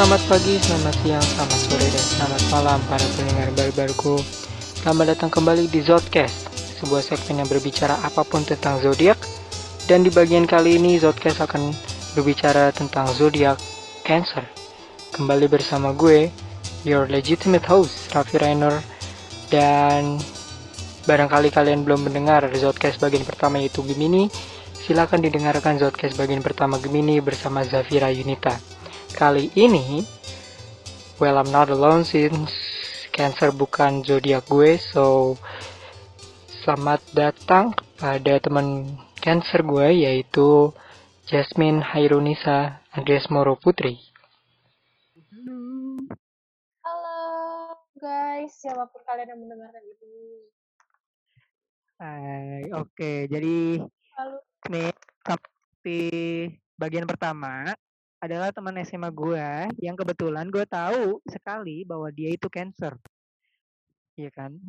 Selamat pagi, selamat siang, selamat sore, dan selamat malam para pendengar baru-baruku. Selamat datang kembali di Zodcast, sebuah segmen yang berbicara apa pun tentang zodiak. Dan di bagian kali ini Zodcast akan berbicara tentang zodiak Cancer. Kembali bersama gue, your legitimate host Raffi Rainer, dan barangkali kalian belum mendengar Zodcast bagian pertama yaitu Gemini. Silakan didengarkan Zodcast bagian pertama Gemini bersama Zafira Yunita. Kali ini, well I'm not alone since Cancer bukan zodiak gue, so selamat datang kepada teman Cancer gue yaitu Jasmine Hairunisa Andreas Moro Putri. Halo guys, siapa pun kalian yang mendengarkan ini. Hai, oke, jadi Halo. nih tapi bagian pertama adalah teman SMA gue yang kebetulan gue tahu sekali bahwa dia itu cancer. Iya kan?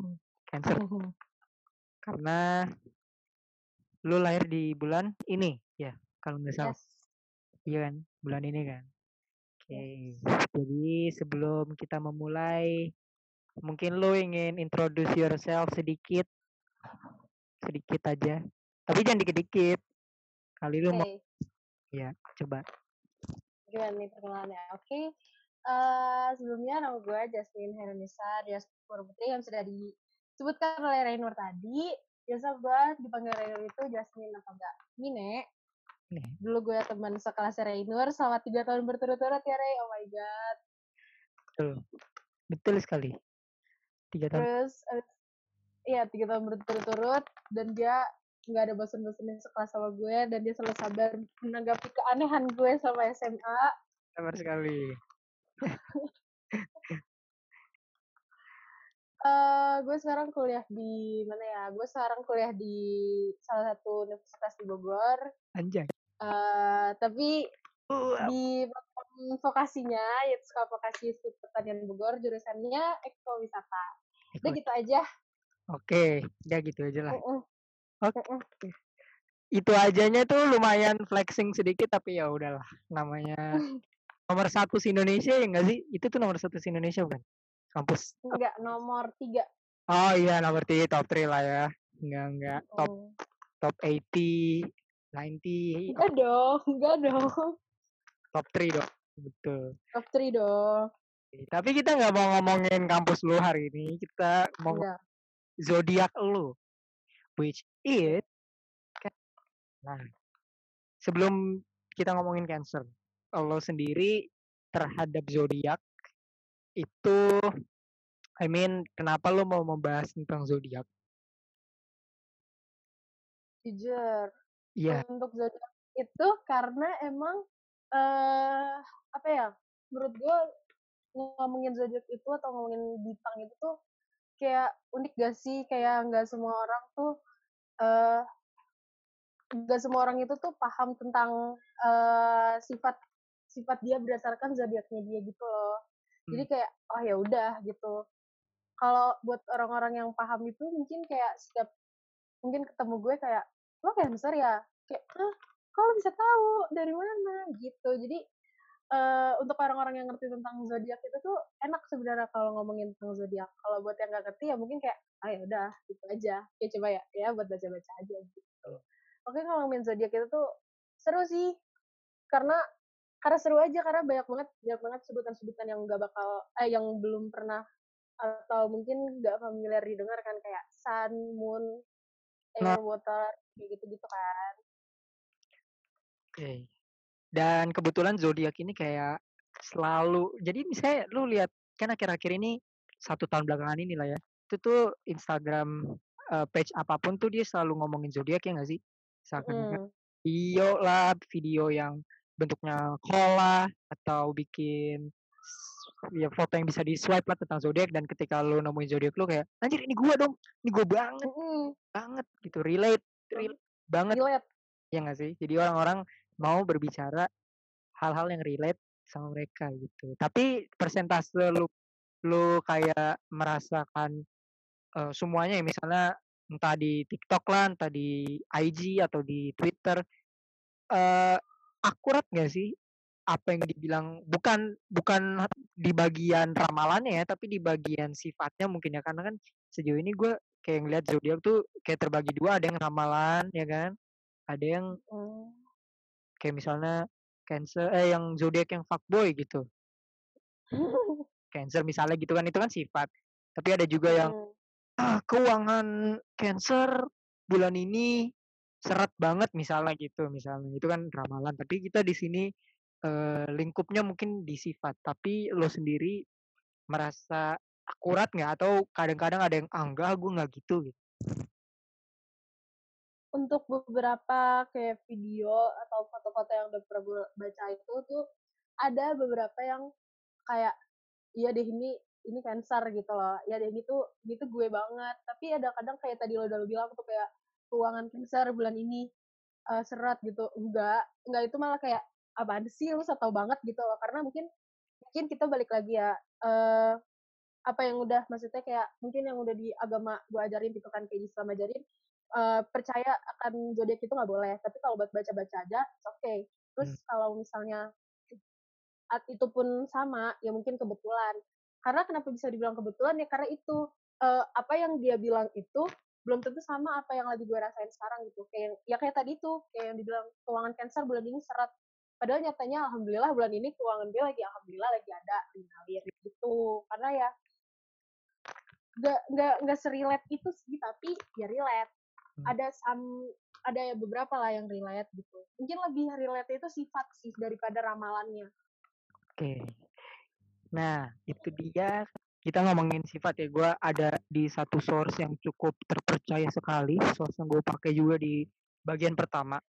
Cancer karena lu lahir di bulan ini ya kalau nggak salah. Yes. Iya kan? Bulan ini kan. Oke. Jadi sebelum kita memulai mungkin lu ingin introduce yourself sedikit sedikit aja. Tapi jangan dikit-dikit. Kali lu mau ya coba. Gimana nih perkenalannya? Oke, eh, sebelumnya nama gue Jasmine Heronisa Dias Putri yang sudah disebutkan oleh Rainur tadi. Biasa gue dipanggil Rainur itu Jasmine atau enggak Mine. Nih. Dulu gue teman sekelas Rainur selama tiga tahun berturut-turut ya Ray. Oh my god. Betul. Betul sekali. Tiga tahun. Terus, iya tiga tahun berturut-turut dan dia nggak ada bosan-bosannya sekelas sama gue dan dia selalu sabar menanggapi keanehan gue sama SMA. Sabar sekali. eh gue sekarang kuliah di mana ya? Gue sekarang kuliah di salah satu universitas di Bogor. Anjay. eh tapi Uh, di vokasinya yaitu sekolah vokasi Institut Pertanian Bogor jurusannya ekowisata. Udah gitu aja. Oke, udah gitu aja lah. Mm-mm. Oke. Mm-mm. Itu ajanya tuh lumayan flexing sedikit tapi ya udahlah. Namanya nomor satu se Indonesia ya enggak sih? Itu tuh nomor satu se Indonesia bukan? Kampus. Enggak nomor tiga. Oh iya nomor tiga top 3 lah ya. Enggak enggak top Mm. top 80, 90, Enggak dong, enggak dong. top 3 dong. Betul. Top 3 dong. Tapi kita nggak mau ngomongin kampus lu hari ini. Kita mau zodiak lu which is Ca- nah sebelum kita ngomongin cancer lo sendiri terhadap zodiak itu I mean kenapa lo mau membahas tentang zodiak Jujur. Iya Untuk zodiak itu karena emang eh apa ya? Menurut gue ngomongin zodiak itu atau ngomongin bintang itu tuh kayak unik gak sih? Kayak nggak semua orang tuh eh nggak semua orang itu tuh paham tentang eh sifat sifat dia berdasarkan zodiaknya dia gitu loh. Jadi kayak oh ya udah gitu. Kalau buat orang-orang yang paham itu mungkin kayak setiap mungkin ketemu gue kayak lo cancer ya kayak ah kalau bisa tahu dari mana gitu jadi eh untuk orang-orang yang ngerti tentang zodiak itu tuh enak sebenarnya kalau ngomongin tentang zodiak. Kalau buat yang nggak ngerti ya mungkin kayak ah ya udah gitu aja. Ya coba ya ya buat baca-baca aja gitu. Oke kalau ngomongin zodiak itu tuh seru sih. Karena karena seru aja karena banyak banget banyak banget sebutan-sebutan yang nggak bakal eh yang belum pernah atau mungkin nggak familiar didengar kan kayak sun moon Nah. air water kayak gitu-gitu kan. Oke dan kebetulan zodiak ini kayak selalu jadi misalnya lu lihat kan akhir-akhir ini satu tahun belakangan ini lah ya itu tuh Instagram eh, page apa pun tuh dia selalu ngomongin zodiak ya nggak sih misalkan Mm. video lah video yang bentuknya kola atau bikin ya foto yang bisa di swipe lah tentang zodiak dan ketika lo nemuin zodiak lo kayak anjir ini gua dong ini gua banget Mm-mm. banget gitu relate relate banget Relate. ya nggak sih jadi orang-orang mau berbicara hal-hal yang relate sama mereka gitu tapi persentase lu lu kayak merasakan eh, semuanya ya misalnya entah di TikTok lah entah di IG atau di Twitter eh akurat nggak sih apa yang dibilang bukan bukan di bagian ramalannya ya tapi di bagian sifatnya mungkin ya karena kan sejauh ini gue kayak ngeliat zodiak tuh kayak terbagi dua ada yang ramalan ya kan ada yang Hmm. Kayak misalnya cancer eh yang zodiak yang fuckboy gitu. Cancer misalnya gitu kan itu kan sifat. Tapi ada juga yang ah keuangan cancer bulan ini seret banget misalnya gitu misalnya. Itu kan ramalan. Tapi kita di sini eh, lingkupnya mungkin di sifat. Tapi lo sendiri merasa akurat nggak? Atau kadang-kadang ada yang ah enggak gue nggak gitu gitu Untuk beberapa kayak video atau foto-foto yang udah pernah gue baca itu tuh ada beberapa yang kayak iya deh ini ini cancer gitu loh. Ya deh ini tuh ini tuh gue banget. Tapi ada kadang kayak tadi lo udah bilang tuh kayak keuangan cancer bulan ini eh, seret gitu. Enggak, enggak itu malah kayak apaan sih lu tau banget gitu loh. Karena mungkin mungkin kita balik lagi ya eh apa yang udah maksudnya kayak mungkin yang udah di agama gue ajarin gitu kan kayak Islam ajarin eh, percaya akan zodiak itu nggak boleh tapi kalau buat baca-baca aja it's okay. Terus kalau misalnya at itu pun sama ya mungkin kebetulan. Karena kenapa bisa dibilang kebetulan? Ya karena itu eh, apa yang dia bilang itu belum tentu sama apa yang lagi gue rasain sekarang gitu. Kayak ya kayak tadi tuh kayak yang dibilang keuangan cancer bulan ini seret. Padahal nyatanya alhamdulillah bulan ini keuangan gue lagi alhamdulillah lagi ada ngalir gitu. Karena ya nggak nggak nggak serelate itu sih tapi ya relate Hmm. ada some ada beberapa lah yang relate gitu. Mungkin lebih relate itu sifat sih daripada ramalannya. Oke. Nah itu dia. Kita ngomongin sifat ya. Gue ada di satu source yang cukup terpercaya sekali. Source yang gue pakai juga di bagian pertama.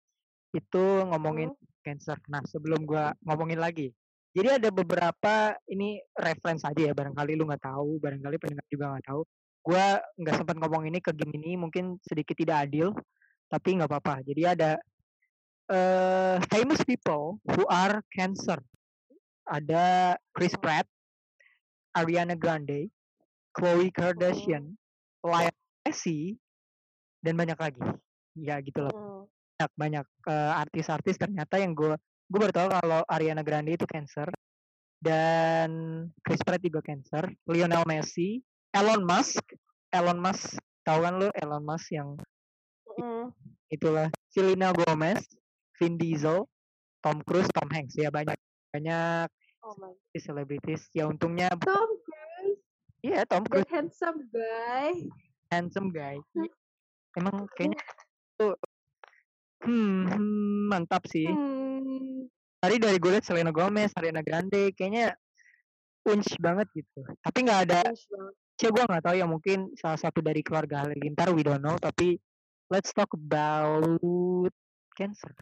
Itu ngomongin Hmm. cancer. Nah sebelum gue ngomongin lagi. Jadi ada beberapa ini reference aja ya. Barangkali lu nggak tahu barangkali pendengar juga nggak tahu gue nggak sempat ngomong ini ke game ini mungkin sedikit tidak adil tapi nggak apa-apa. Jadi ada eh famous people who are cancer. Ada Chris Pratt Ariana Grande Khloe Kardashian Lionel Messi dan banyak lagi. Ya gitu loh Hmm. banyak banyak eh, artis-artis ternyata yang gue gue baru tahu kalau Ariana Grande itu cancer dan Chris Pratt juga cancer Lionel Messi Elon Musk Elon Musk tahu kan lo Elon Musk yang Hmm. itulah Selena Gomez Vin Diesel Tom Cruise Tom Hanks ya banyak banyak oh selebritis ya untungnya Tom Cruise iya Tom the Cruise handsome guy handsome guy Iya. emang kayaknya tuh hmm, hmm, mantap sih hmm. tadi dari gue liat Selena Gomez, Ariana Grande, kayaknya unch banget gitu. Tapi nggak ada, Banget. sih gue nggak tahu ya mungkin salah satu dari keluarga Halilintar, we don't know. Tapi let's talk about cancer.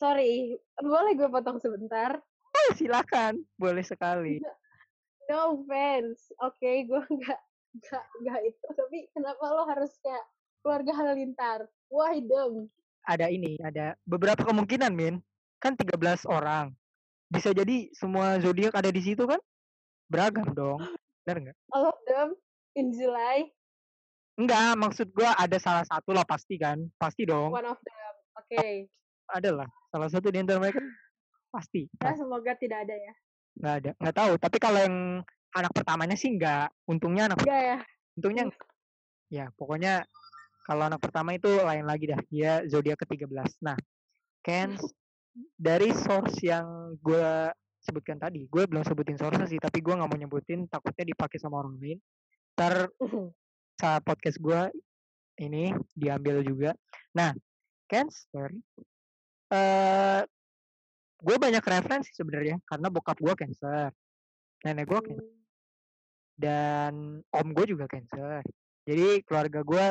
sorry boleh gue potong sebentar Eh, silakan, boleh sekali. no offense oke gue nggak nggak nggak itu tapi kenapa lo harus kayak keluarga halilintar why dong Ada ini, ada beberapa kemungkinan, Min. Kan 13 orang. Bisa jadi semua zodiak ada di situ kan? Beragam dong. Benar nggak? all of them in July Enggak, maksud gue ada salah satu lah pasti kan. Pasti dong. one of them oke Ada lah. Salah satu di antara mereka pasti. ya semoga tidak ada ya nggak ada nggak tahu tapi kalau yang anak pertamanya sih nggak untungnya anak enggak ya untungnya nggak. ya pokoknya kalau anak pertama itu lain lagi dah dia zodiak ke-13 nah Kens dari source yang gue sebutkan tadi gue belum sebutin source sih tapi gue nggak mau nyebutin takutnya dipakai sama orang lain ntar saat podcast gue ini diambil juga nah Cancer eh gue banyak referensi sebenarnya karena bokap gue Cancer nenek gue Cancer Hmm. dan om gue juga cancer. Jadi keluarga gue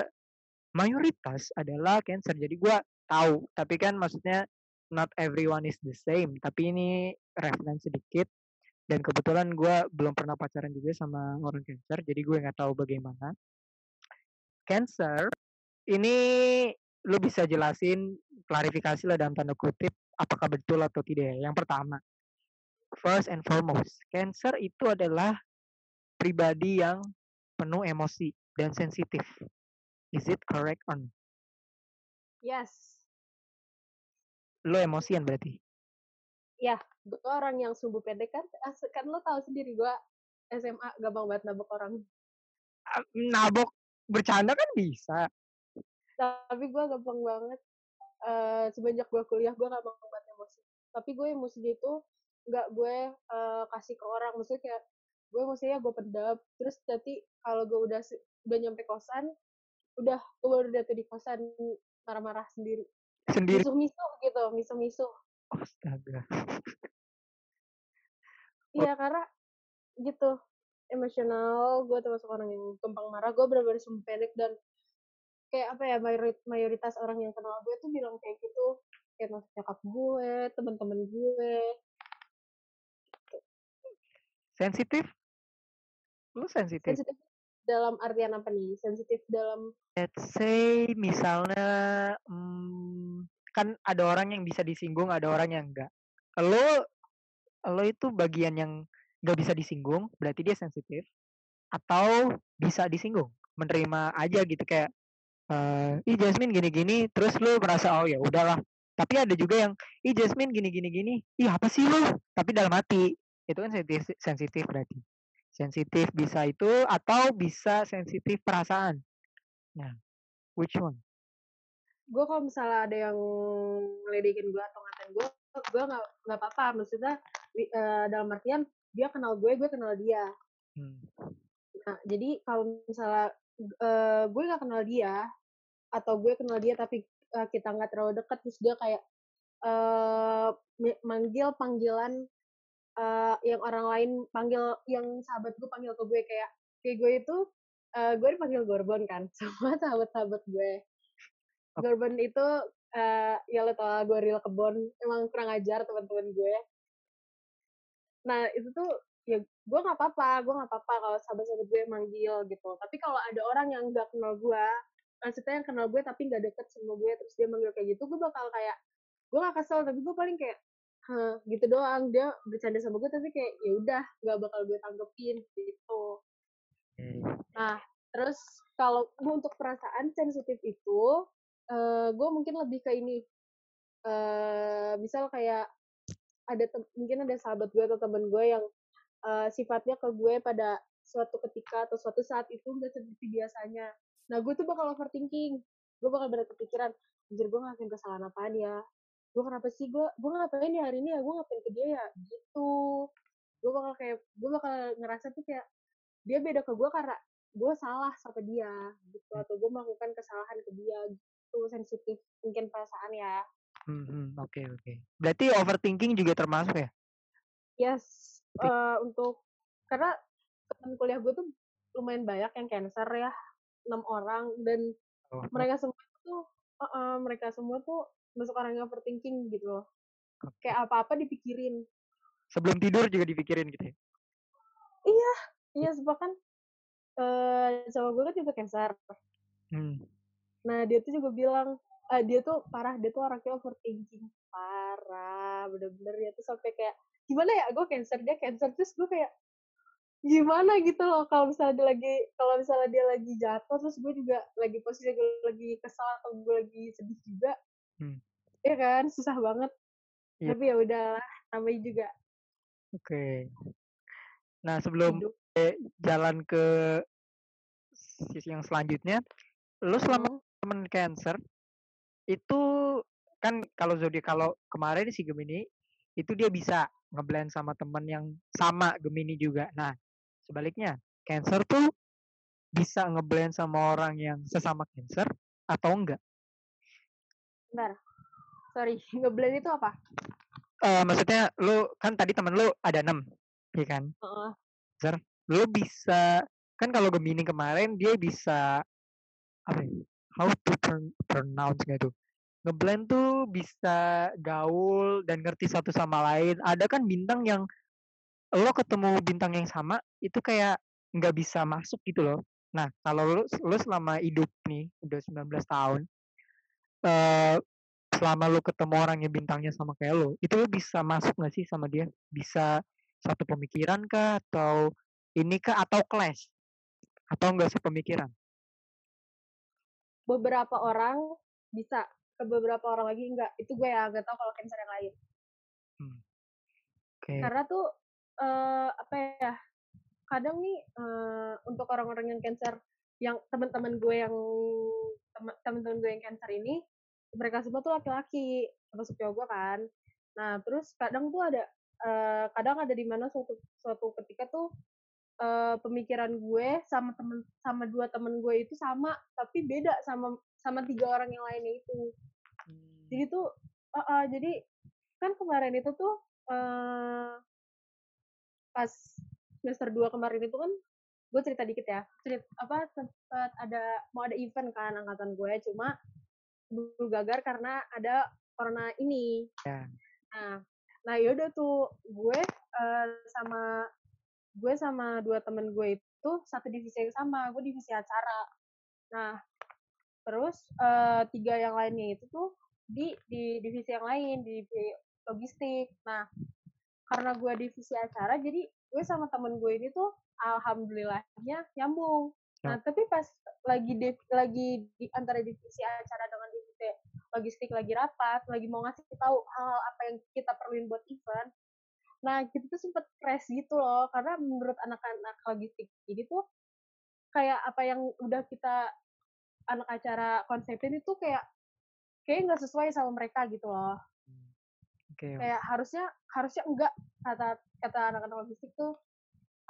mayoritas adalah cancer. Jadi gue tahu, tapi kan maksudnya not everyone is the same. Tapi ini referensi sedikit. Dan kebetulan gue belum pernah pacaran juga sama orang cancer, jadi gue nggak tahu bagaimana. Cancer ini lu bisa jelasin klarifikasi lah dalam tanda kutip apakah betul atau tidak ya. Yang pertama, first and foremost, cancer itu adalah pribadi yang penuh emosi dan sensitif. Is it correct or not? yes Lo emosian berarti? ya gue orang yang sumbu pendek kan kan lo tahu sendiri gue SMA gampang banget nabok orang. Nabok bercanda kan bisa. Tapi gue gampang banget uh, semenjak gue kuliah gue gampang banget emosi. Tapi gue emosi gitu nggak gue uh, kasih ke orang maksudnya kayak gue maksudnya gue pendam. Terus nanti kalau gue udah udah nyampe kosan udah gue baru tuh di kosan marah-marah sendiri sendiri. Misuh-misuh gitu misuh-misuh astaga. Iya karena gitu emosional gue termasuk orang yang gampang marah gue benar-benar pendek dan kayak apa ya mayoritas orang yang kenal gue tuh bilang kayak gitu kayak masuk nyokap gue teman-teman gue. Sensitif? Lu sensitif? Sensitif dalam artian apa nih? Sensitif dalam let's say misalnya hmm, kan ada orang yang bisa disinggung ada orang yang enggak. Lo lo itu bagian yang nggak bisa disinggung berarti dia sensitif atau bisa disinggung menerima aja gitu kayak uh, ih Jasmine gini-gini terus lo merasa oh ya udahlah. Tapi ada juga yang ih Jasmine gini-gini gini ih apa sih lo? Tapi dalam hati itu kan sensitif sensitif berarti. Sensitif bisa itu atau bisa sensitif perasaan. Nah which one gue kalau misalnya ada yang ngeledekin gue atau ngatain gue gue nggak nggak apa-apa. Maksudnya uh, dalam artian dia kenal gue gue kenal dia. Hmm. nah jadi kalau misalnya uh, gue nggak kenal dia atau gue kenal dia tapi uh, kita nggak terlalu dekat terus dia kayak uh, manggil panggilan uh, yang orang lain panggil yang sahabat gue panggil ke gue kayak kayak gue itu uh, gue dipanggil Gorbon kan? Sama sahabat-sahabat gue Gorbon itu uh, ya lo tau gue real kebon emang kurang ajar teman-teman gue. Nah itu tuh ya gue nggak apa-apa gue nggak apa-apa kalau sahabat-sahabat gue manggil gitu. Tapi kalau ada orang yang nggak kenal gue maksudnya yang kenal gue tapi nggak deket sama gue terus dia manggil kayak gitu gue bakal kayak gue gak kesel tapi gue paling kayak Hah, gitu doang. Dia bercanda sama gue tapi kayak ya udah nggak bakal gue tanggepin gitu. Nah terus kalau untuk perasaan sensitif itu uh, gue mungkin lebih ke ini uh, misal kayak ada mungkin ada sahabat gue atau temen gue yang uh, sifatnya ke gue pada suatu ketika atau suatu saat itu nggak seperti biasanya. Nah gue tuh bakal overthinking, gue bakal berpikiran, anjir gue ngelakuin kesalahan apa ya? Gue kenapa sih gue, gue ngapain ya hari ini ya? Gue ngapain ke dia ya? Gitu. Gue bakal kayak, gue bakal ngerasa tuh kayak dia beda ke gue karena gue salah sama dia gitu atau gue melakukan kesalahan ke dia gitu sensitif mungkin perasaan ya Hmm, oke oke. Berarti overthinking juga termasuk ya? Yes, uh, untuk karena teman kuliah gue tuh lumayan banyak yang cancer ya, enam orang dan oh. mereka semua tuh uh, uh, mereka semua tuh masuk orang yang overthinking gitu loh. Okay. Kayak apa-apa dipikirin. Sebelum tidur juga dipikirin gitu ya? Iya, iya sebab kan uh, sama gue kan juga cancer. Hmm. Nah dia tuh juga bilang uh, dia tuh parah dia tuh orangnya overthinking parah bener-bener dia tuh sampai kayak gimana ya gue cancer dia cancer terus gue kayak gimana gitu loh kalau misalnya dia lagi kalau misalnya dia lagi jatuh terus gue juga lagi posisi gue lagi kesal atau gue lagi sedih juga hmm. ya kan susah banget yeah. tapi ya udahlah namanya juga oke okay. nah sebelum jalan ke sisi yang selanjutnya lo selama temen cancer itu kan kalau zodiak kalau kemarin si Gemini itu dia bisa ngeblend sama teman yang sama Gemini juga. Nah, sebaliknya Cancer tuh bisa ngeblend sama orang yang sesama Cancer atau enggak? Bentar. Sorry, ngeblend itu apa? Uh, maksudnya lu kan tadi temen lu ada enam, ya kan? Uh -uh. lu bisa kan kalau Gemini kemarin dia bisa apa ya? How to pronounce gitu ngeblend tuh bisa gaul dan ngerti satu sama lain. Ada kan bintang yang lo ketemu bintang yang sama itu kayak nggak bisa masuk gitu loh. Nah, kalau lo, lo selama hidup nih udah 19 tahun uh, selama lo ketemu orang yang bintangnya sama kayak lo, itu lo bisa masuk nggak sih sama dia? Bisa satu pemikiran kah atau ini kah atau clash? Atau enggak sepemikiran? Beberapa orang bisa ke beberapa orang lagi enggak itu gue ya nggak tahu kalau cancer yang lain hmm. Oke. Karena tuh eh apa ya? Kadang nih eh untuk orang-orang yang cancer yang teman-teman gue yang teman- teman-teman gue yang cancer ini mereka semua tuh laki-laki termasuk cowok gue kan. Nah, terus kadang tuh ada eh kadang ada di mana suatu suatu ketika tuh eh, pemikiran gue sama temen sama dua temen gue itu sama tapi beda sama sama tiga orang yang lainnya itu Hmm. jadi tuh eh, eh, jadi kan kemarin itu tuh eh pas semester 2 kemarin itu kan gue cerita dikit ya cerita apa sempat ada mau ada event kan angkatan gue cuma dulu gagal karena ada corona ini Ya. nah nah yaudah tuh gue eh, sama gue sama dua temen gue itu satu divisi yang sama gue divisi acara. Nah terus eh, tiga yang lainnya itu tuh di di divisi yang lain di divisi logistik. Nah karena gue divisi acara jadi gue sama temen gue ini tuh alhamdulillahnya nyambung. Nah tapi pas lagi div- lagi di antara divisi acara dengan divisi logistik lagi rapat lagi mau ngasih tahu hal apa yang kita perluin buat event nah kita tuh sempet crash gitu loh karena menurut anak-anak logistik ini tuh kayak apa yang udah kita anak acara konsepin itu kayak kayak nggak sesuai sama mereka gitu loh Oke. kayak harusnya harusnya enggak kata kata anak-anak logistik tuh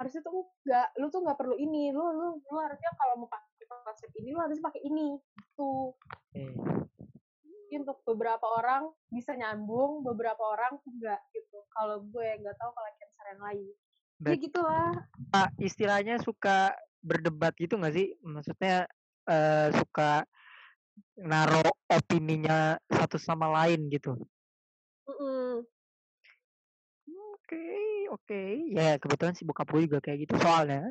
harusnya tuh enggak lu tuh nggak perlu ini lu lu lu harusnya kalau mau pakai konsep ini lu harus pakai ini gitu. Jadi untuk beberapa orang bisa nyambung beberapa orang enggak gitu kalau gue nggak tahu kalau cancer yang lain ya gitulah Ah, istilahnya suka berdebat gitu nggak sih? Maksudnya eh, suka naruh opininya satu sama lain gitu. Oke, oke. Ya kebetulan si bokap gue juga kayak gitu. Soalnya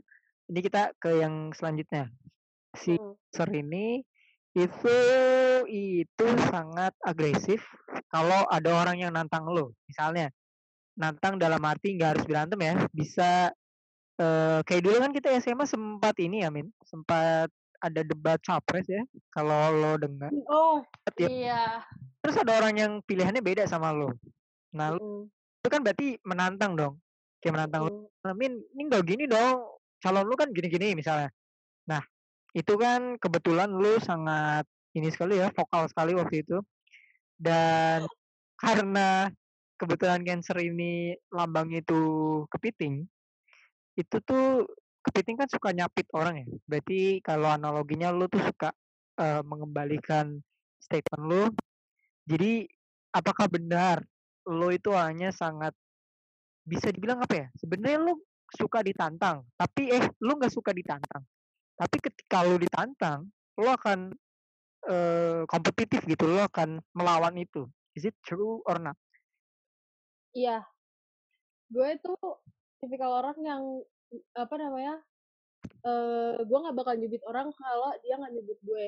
ini kita ke yang selanjutnya. Si Mm. Ser ini itu itu sangat agresif kalau ada orang yang nantang lo. Misalnya nantang dalam arti nggak harus berantem ya. Bisa eh, kayak dulu kan kita SMA sempat ini ya Min, sempat ada debat capres ya. Kalau lo dengar. oh Tiap- iya Terus ada orang yang pilihannya beda sama lo. Nah, lo Mm, itu kan berarti menantang dong. Kayak menantang lo. mm. "Nah, Min, ini nggak gini dong. Calon lu kan gini-gini misalnya. Nah, itu kan kebetulan lu sangat ini sekali ya, vokal sekali waktu itu. Dan karena kebetulan Cancer ini lambangnya itu kepiting, itu tuh kepiting kan suka nyapit orang ya. Berarti kalau analoginya lu tuh suka eh, mengembalikan statement lu. Jadi apakah benar lo itu hanya sangat bisa dibilang apa ya? Sebenarnya lu suka ditantang, tapi eh lu nggak suka ditantang. Tapi ketika lu ditantang, lu akan eh, kompetitif gitu, lu akan melawan itu. Is it true or not? Iya, gue tuh tipikal orang yang apa namanya? eh gue nggak bakal nyubit orang kalau dia nggak nyubit gue.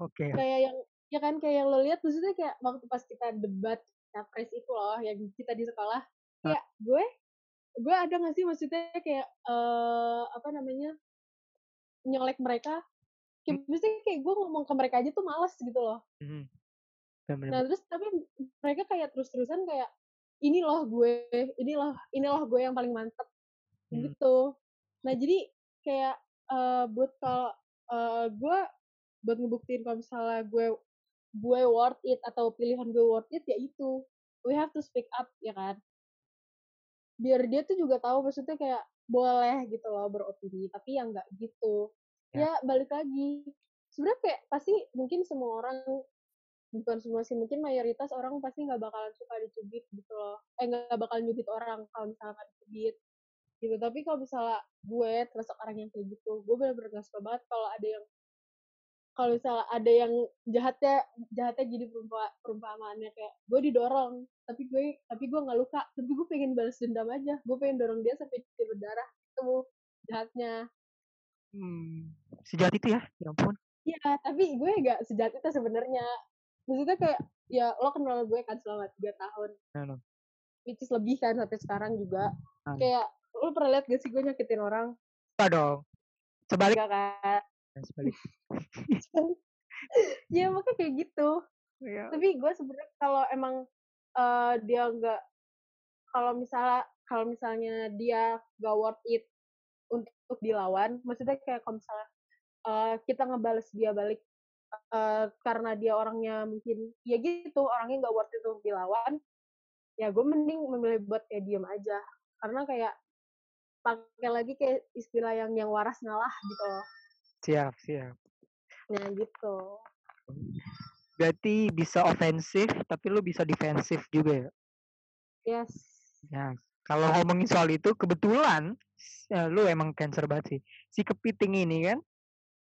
Oke. Kayak yang ya kan kayak yang lo lihat maksudnya kayak waktu pas kita debat capres itu loh yang kita di sekolah. Kayak gue gue ada nggak sih maksudnya kayak eh apa namanya? nyolek mereka. Kayak mesti kayak gue ngomong ke mereka aja tuh males gitu loh. Bener-bener. Nah terus tapi mereka kayak terus-terusan kayak ini loh gue, ini loh, ini loh gue yang paling mantep Hmm. gitu. Nah jadi kayak eh buat kalau eh, gue buat ngebuktiin kalau misalnya gue gue worth it atau pilihan gue worth it ya itu we have to speak up ya kan biar dia tuh juga tahu maksudnya kayak boleh gitu loh beropini tapi yang nggak gitu Ya. ya balik lagi sebenarnya kayak pasti mungkin semua orang bukan semua sih mungkin mayoritas orang pasti nggak bakalan suka dicubit gitu loh eh nggak bakal nyubit orang kalau misalnya nggak dicubit gitu tapi kalau misalnya gue termasuk orang yang kayak gitu gue bener-bener gak suka banget kalau ada yang kalau misalnya ada yang jahatnya jahatnya jadi perumpa, perumpamaannya kayak gue didorong tapi gue tapi gue nggak luka tapi gue pengen balas dendam aja gue pengen dorong dia sampai dia berdarah itu jahatnya Hmm, Sejahat itu ya, ya ampun. Iya, tapi gue gak sejahat itu sebenarnya. Maksudnya kayak, ya lo kenal gue kan selama tiga tahun. Nah, no. Which is lebih kan sampai sekarang juga. Hmm. Kayak, lo pernah liat gak sih gue nyakitin orang? Coba dong. Sebalik. Enggak kan? Sebalik. ya makanya kayak gitu. Ya. Tapi gue sebenarnya kalau emang eh, dia nggak kalau misalnya kalau misalnya dia gak worth it untuk dilawan, maksudnya kayak kalau misalnya uh, kita ngebales dia balik uh, karena dia orangnya mungkin ya gitu orangnya nggak worth it untuk dilawan, ya gue mending memilih buat kayak diem aja karena kayak pakai lagi kayak istilah yang yang waras ngalah gitu loh. Siap, siap. Nah gitu. Berarti bisa ofensif tapi lu bisa defensif juga ya? Yes. Ya, kalau ngomongin soal itu kebetulan ya, lu emang cancer banget sih. Si kepiting ini kan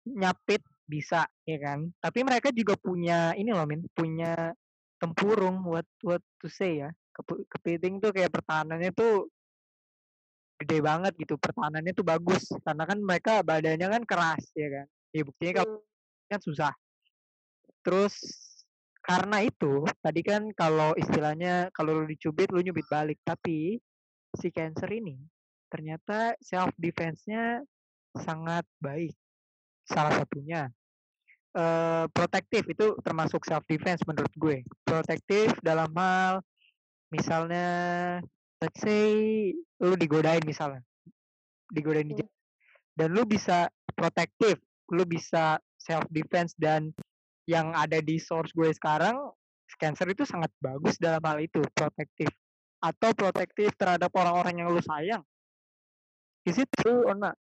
nyapit bisa ya kan. Tapi mereka juga punya ini loh Min, punya tempurung what what to say ya. Kepiting tuh kayak pertahanannya tuh gede banget gitu pertahanannya tuh bagus. Karena kan mereka badannya kan keras ya kan? Ya buktinya kalau kan susah. Terus karena itu tadi kan kalau istilahnya kalau lu dicubit lu nyubit balik. Tapi si cancer ini ternyata self defense-nya sangat baik salah satunya uh, protektif. Itu termasuk self defense menurut gue. Protektif dalam hal misalnya let's say lu digodain misalnya. Digodain hmm. dan lu bisa protektif. Lu bisa self defense dan yang ada di source gue sekarang cancer itu sangat bagus dalam hal itu protektif. Atau protektif terhadap orang-orang yang lu sayang. Is it true or not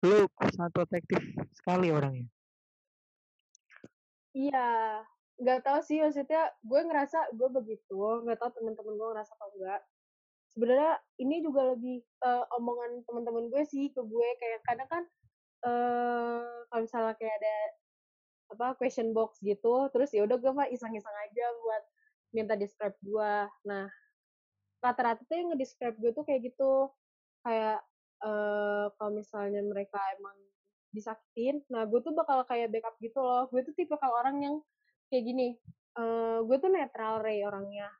lu sangat protektif sekali orangnya iya nggak tahu sih maksudnya gue ngerasa gue begitu nggak tahu temen-temen gue ngerasa atau enggak. Sebenarnya ini juga lebih uh, omongan teman-teman gue sih ke gue kayak kadang kan uh, kalau misalnya kayak ada apa question box gitu terus ya udah gue mah iseng-iseng aja buat minta describe gue nah rata-rata tuh yang nge-describe gue tuh kayak gitu. Kayak uh, kalau misalnya mereka emang disakitin. Nah gue tuh bakal kayak backup gitu loh. Gue tuh tipe kalau orang yang kayak gini uh, gue tuh netral Ray orangnya.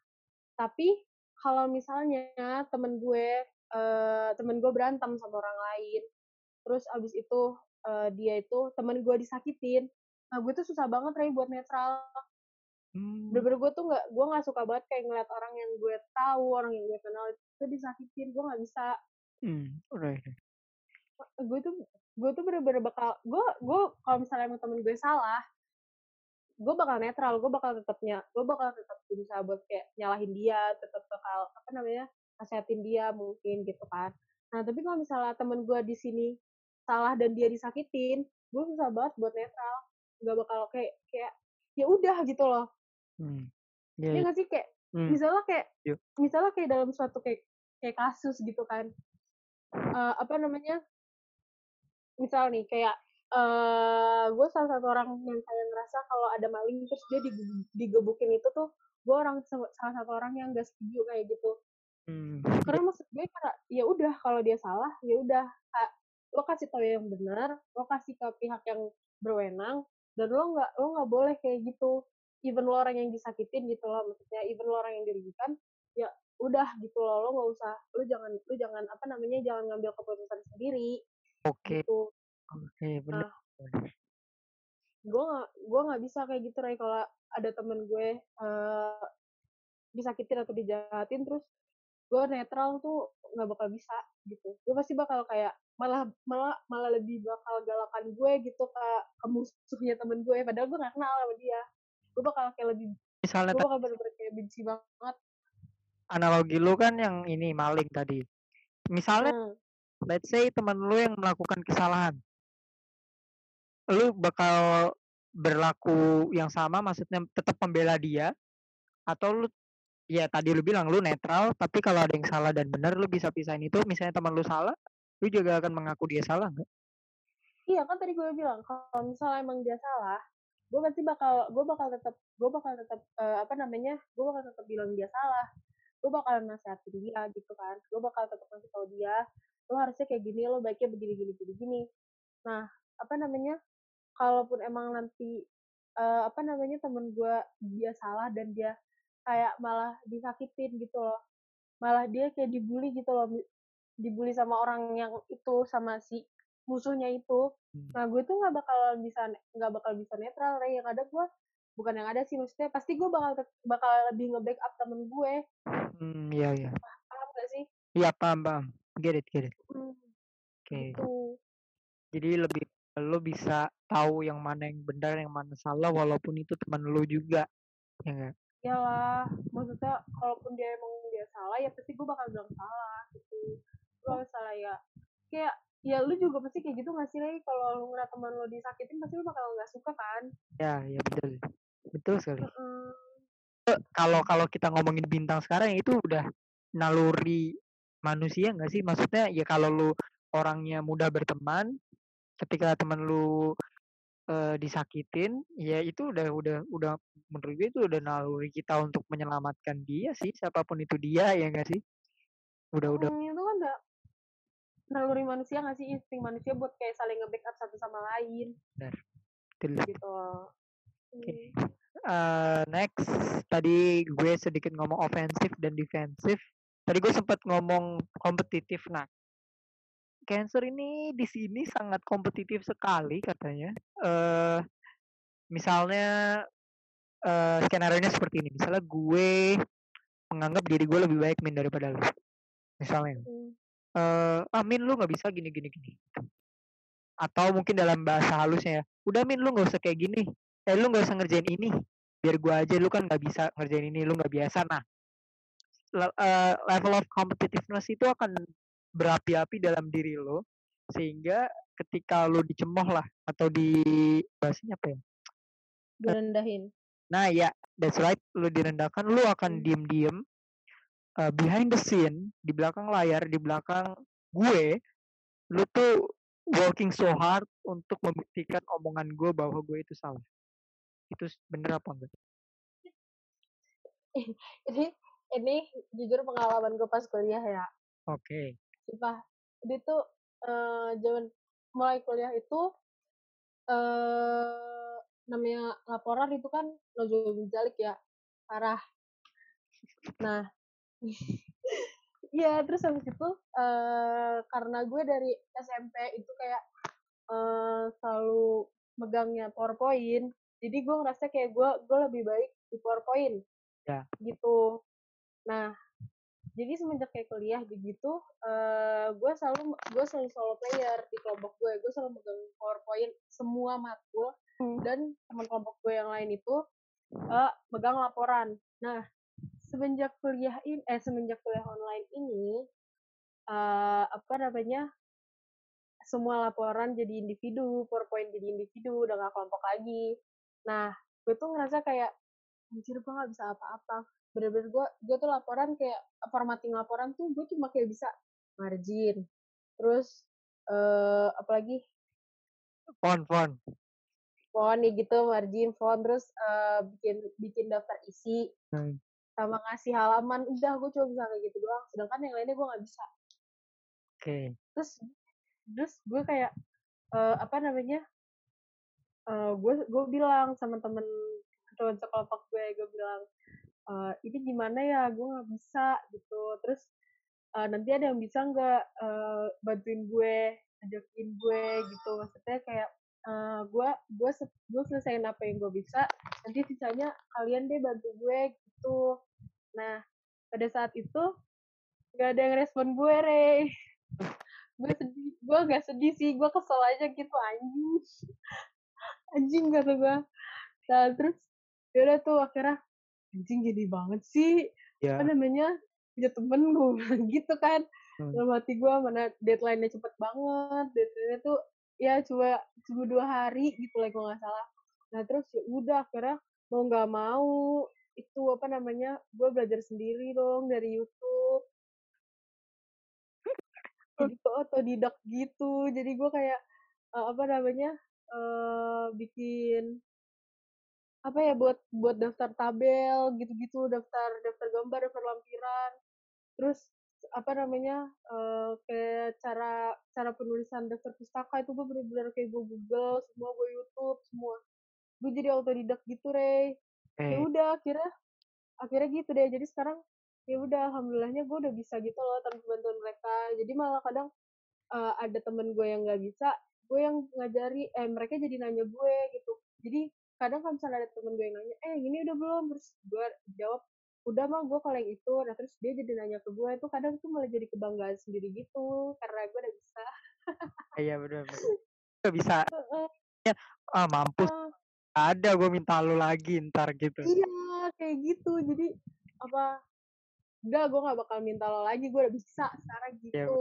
Tapi kalau misalnya temen gue uh, temen gue berantem sama orang lain terus abis itu uh, dia itu temen gue disakitin nah gue tuh susah banget Ray buat netral. Hmm. bener-bener gue tuh nggak gue nggak suka banget kayak ngeliat orang yang gue tahu orang yang gue kenal itu disakitin gue nggak bisa. Hmm, right. gue tuh gue tuh bener-bener bakal gue gue kalau misalnya emang temen gue salah gue bakal netral gue bakal tetapnya gue bakal tetap berusaha buat kayak nyalahin dia tetap bakal apa namanya nasihatin dia mungkin gitu kan nah tapi kalau misalnya temen gue di sini salah dan dia disakitin gue susah banget buat netral nggak bakal kayak kayak ya udah gitu loh hmm. yeah, ya nggak sih kayak hmm. misalnya kayak yeah. misalnya kayak dalam suatu kayak kayak kasus gitu kan uh, apa namanya misal nih kayak uh, gue salah satu orang yang kayak ngerasa kalau ada maling terus dia digebukin itu tuh gue orang salah satu orang yang gak setuju kayak gitu. Hmm. karena maksud gue karena ya udah kalau dia salah ya udah lo kasih tau yang benar lo kasih ke pihak yang berwenang dan lo nggak lo nggak boleh kayak gitu. Even lo orang yang disakitin gitu loh maksudnya even lo orang yang dirugikan ya udah gitu loh lo nggak usah lo jangan lo jangan apa namanya jangan ngambil keputusan sendiri oke gitu Oke, benar. Nah, gue gak, gue gak bisa kayak gitu, Ray. Kalau ada temen gue uh, disakitin atau dijahatin, terus gue netral tuh nggak bakal bisa gitu. Gue pasti bakal kayak malah malah malah lebih bakal galakan gue gitu ke, ke musuhnya temen gue. Padahal gue gak kenal sama dia. Gue bakal kayak lebih Misalnya gue bakal bener-bener kayak benci banget. Analogi lu kan yang ini maling tadi. Misalnya, hmm. Let's say temen lu yang melakukan kesalahan. Lu bakal berlaku yang sama maksudnya tetap membela dia atau lu ya tadi lu bilang lu netral tapi kalau ada yang salah dan benar lu bisa pisahin itu misalnya teman lu salah lu juga akan mengaku dia salah nggak? Iya kan tadi gue bilang kalau misalnya emang dia salah gue pasti bakal gue bakal tetap gue bakal tetap uh, apa namanya gue bakal tetap bilang dia salah. Gue bakal nasihatin dia gitu kan gue bakal tetap ngasih tau dia lo harusnya kayak gini lo baiknya begini gini begini gini. Nah apa namanya kalaupun emang nanti uh, apa namanya temen gue dia salah dan dia kayak malah disakitin gitu loh malah dia kayak dibully gitu loh dibully sama orang yang itu sama si musuhnya itu hmm. nah gue tuh nggak bakal bisa nggak bakal bisa netral Ray yang ada gue bukan yang ada sih maksudnya pasti gue bakal bakal lebih nge-backup temen gue. Hmm iya iya. Paham gak sih? Iya paham paham get it get it. Hmm, oke. okay. gitu. Jadi lebih lo bisa tahu yang mana yang benar yang mana salah walaupun itu teman lo juga ya enggak iyalah maksudnya kalaupun dia emang dia salah ya pasti gue bakal bilang salah gitu. Kalau salah ya kayak ya lu juga pasti kayak gitu gak sih lagi kalau lu ngeliat teman lo disakitin pasti lu bakal nggak suka kan? Ya ya betul. Betul sekali. Kalau kalau kita ngomongin bintang sekarang itu udah naluri manusia nggak sih? Maksudnya ya kalau lu orangnya mudah berteman ketika teman lu uh, disakitin ya itu udah udah udah menurut gue itu udah naluri kita untuk menyelamatkan dia sih siapa pun itu dia ya enggak sih? Udah udah. Hmm, itu kan udah naluri manusia nggak sih? Insting manusia buat kayak saling nge-backup satu sama lain. Benar gitu. Oke. Okay. uh, next. Tadi gue sedikit ngomong ofensif dan defensif tadi gue sempat ngomong kompetitif nah Cancer ini di sini sangat kompetitif sekali katanya. Uh, misalnya uh, skenario-nya seperti ini. Misalnya gue menganggap diri gue lebih baik min daripada lu. Misalnya. Uh, ah min lu nggak bisa gini gini gini. Atau mungkin dalam bahasa halusnya ya. Udah min lu nggak usah kayak gini. Eh lu nggak usah ngerjain ini. Biar gue aja lu kan nggak bisa ngerjain ini. Lu nggak biasa. Nah uh, level of competitiveness itu akan berapi-api dalam diri lo sehingga ketika lo dicemooh lah atau di bahasanya apa ya? Direndahin. Nah ya, that's right. Lo direndahkan, lo akan hmm. diem-diem uh, behind the scene di belakang layar, di belakang gue, lo tuh working so hard untuk membuktikan omongan gue bahwa gue itu salah. Itu bener apa enggak? ini ini jujur pengalaman gue pas kuliah ya. Oke. Okay sumpah dia tuh uh, zaman mulai kuliah itu uh, namanya laporan itu kan nojol jalik ya parah nah Iya, terus habis itu uh, karena gue dari SMP itu kayak uh, selalu megangnya PowerPoint, jadi gue ngerasa kayak gue gue lebih baik di PowerPoint. Ya. Gitu. Nah, jadi semenjak kayak kuliah gitu uh, gue selalu gue selalu solo player di kelompok gue. Gue selalu megang powerpoint semua matkul hmm. dan teman kelompok gue yang lain itu uh, megang laporan. Nah semenjak kuliah ini eh semenjak kuliah online ini uh, apa namanya semua laporan jadi individu powerpoint jadi individu udah gak kelompok lagi. Nah gue tuh ngerasa kayak anjir gue gak bisa apa-apa bener-bener gue gue tuh laporan kayak formatting laporan tuh gue cuma kayak bisa margin terus uh, apalagi font font font nih gitu margin font terus uh, bikin bikin daftar isi hmm. sama ngasih halaman udah gue cuma bisa kayak gitu doang sedangkan yang lainnya gue nggak bisa oke okay. terus terus gue kayak uh, apa namanya uh, gue gue bilang sama temen teman sekelompok gue gue bilang uh, ini gimana ya? Gue nggak bisa gitu. Terus uh, nanti ada yang bisa nggak uh, bantuin gue ajakin gue gitu. Maksudnya kayak uh, gue gue gue selesaiin apa yang gue bisa nanti sisanya kalian deh bantu gue gitu. Nah pada saat itu nggak ada yang respon gue re gue sedih gue gak sedih sih gue kesel aja gitu anjing. Anjing kata gue nah terus yaudah tuh akhirnya anjing gini banget sih yeah. apa namanya punya temen gue gitu kan. Hmm. dalam hati gue mana deadline-nya cepet banget deadline-nya tuh ya cuma cuma dua hari gitu lah gue nggak salah. Nah terus ya udah akhirnya mau nggak mau itu apa namanya gue belajar sendiri dong dari YouTube. Jadi gue otodidak gitu. Jadi gue kayak uh, apa namanya uh, bikin apa ya buat buat daftar tabel gitu-gitu daftar daftar gambar daftar lampiran. Terus apa namanya uh, kayak cara cara penulisan daftar pustaka itu gue bener-bener kayak gue google semua gue youtube semua. Gue jadi autodidak gitu re ya eh. ya udah akhirnya akhirnya gitu deh. Jadi sekarang ya udah alhamdulillahnya gue udah bisa gitu loh tanpa bantuan mereka. Jadi malah kadang uh, ada temen gue yang nggak bisa gue yang ngajari eh mereka jadi nanya gue gitu. Jadi kadang kalau misalnya ada temen gue yang nanya eh ini udah belum? Terus gue jawab udah mah gue kalau yang itu. Nah terus dia jadi nanya ke gue itu kadang tuh malah jadi kebanggaan sendiri gitu karena gue udah bisa. Iya benar benar Gak bisa. Ya ah mampus. Ah, ada gue minta lu lagi ntar gitu. Iya kayak gitu. Jadi apa udah gue nggak bakal minta lo lagi gue udah bisa sekarang Iya, gitu.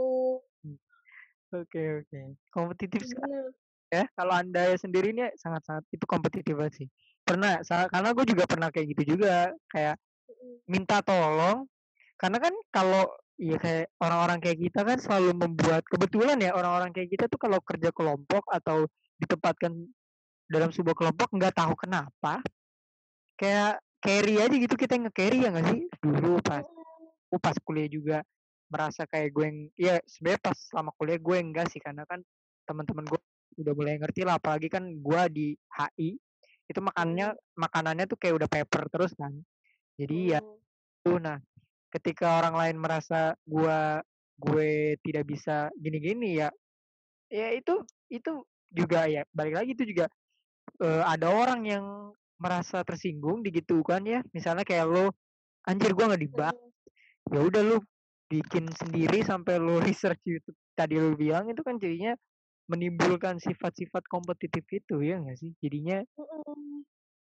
oke oke. Kompetitif sekali. Ya. Kalau anda sendiri ini sangat sangat itu kompetitif sih. Pernah karena gue juga pernah kayak gitu juga kayak minta tolong. Karena kan kalau ya kayak orang-orang kayak kita kan selalu membuat kebetulan ya orang-orang kayak kita tuh kalau kerja kelompok atau ditempatkan dalam sebuah kelompok nggak tahu kenapa kayak carry aja gitu kita yang nge-carry ya nggak sih? Dulu pas aku pas kuliah juga merasa kayak gue yang ya sebenarnya pas selama kuliah gue enggak sih karena kan teman-teman gue udah mulai ngerti lah apalagi kan gue di HI itu makannya makanannya tuh kayak udah paper terus kan jadi ya Mm. tuh nah ketika orang lain merasa gua gue tidak bisa gini-gini ya ya itu itu juga ya balik lagi itu juga eh, ada orang yang merasa tersinggung digitukan ya misalnya kayak lo anjir gua nggak dibahas Mm. ya udah lu bikin sendiri sampai lu research YouTube tadi lu bilang itu kan jadinya menimbulkan sifat-sifat kompetitif itu ya nggak sih jadinya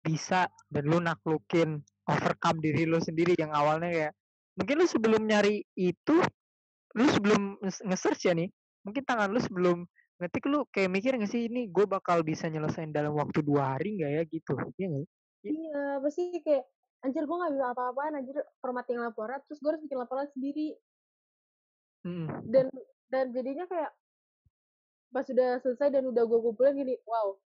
bisa dan lu naklukin overcome diri lu sendiri yang awalnya kayak mungkin lu sebelum nyari itu lu sebelum nge- nge-search ya nih mungkin tangan lu sebelum ngetik lu kayak mikir nggak sih ini gue bakal bisa nyelesain dalam waktu dua hari nggak ya gitu Iya nggak? Iya, pasti kayak anjir gue gak bisa apa-apaan, anjir formatting laporan, terus gue harus bikin laporan sendiri. Mm-mm. Dan dan jadinya kayak pas udah selesai dan udah gue kumpulin gini, wow,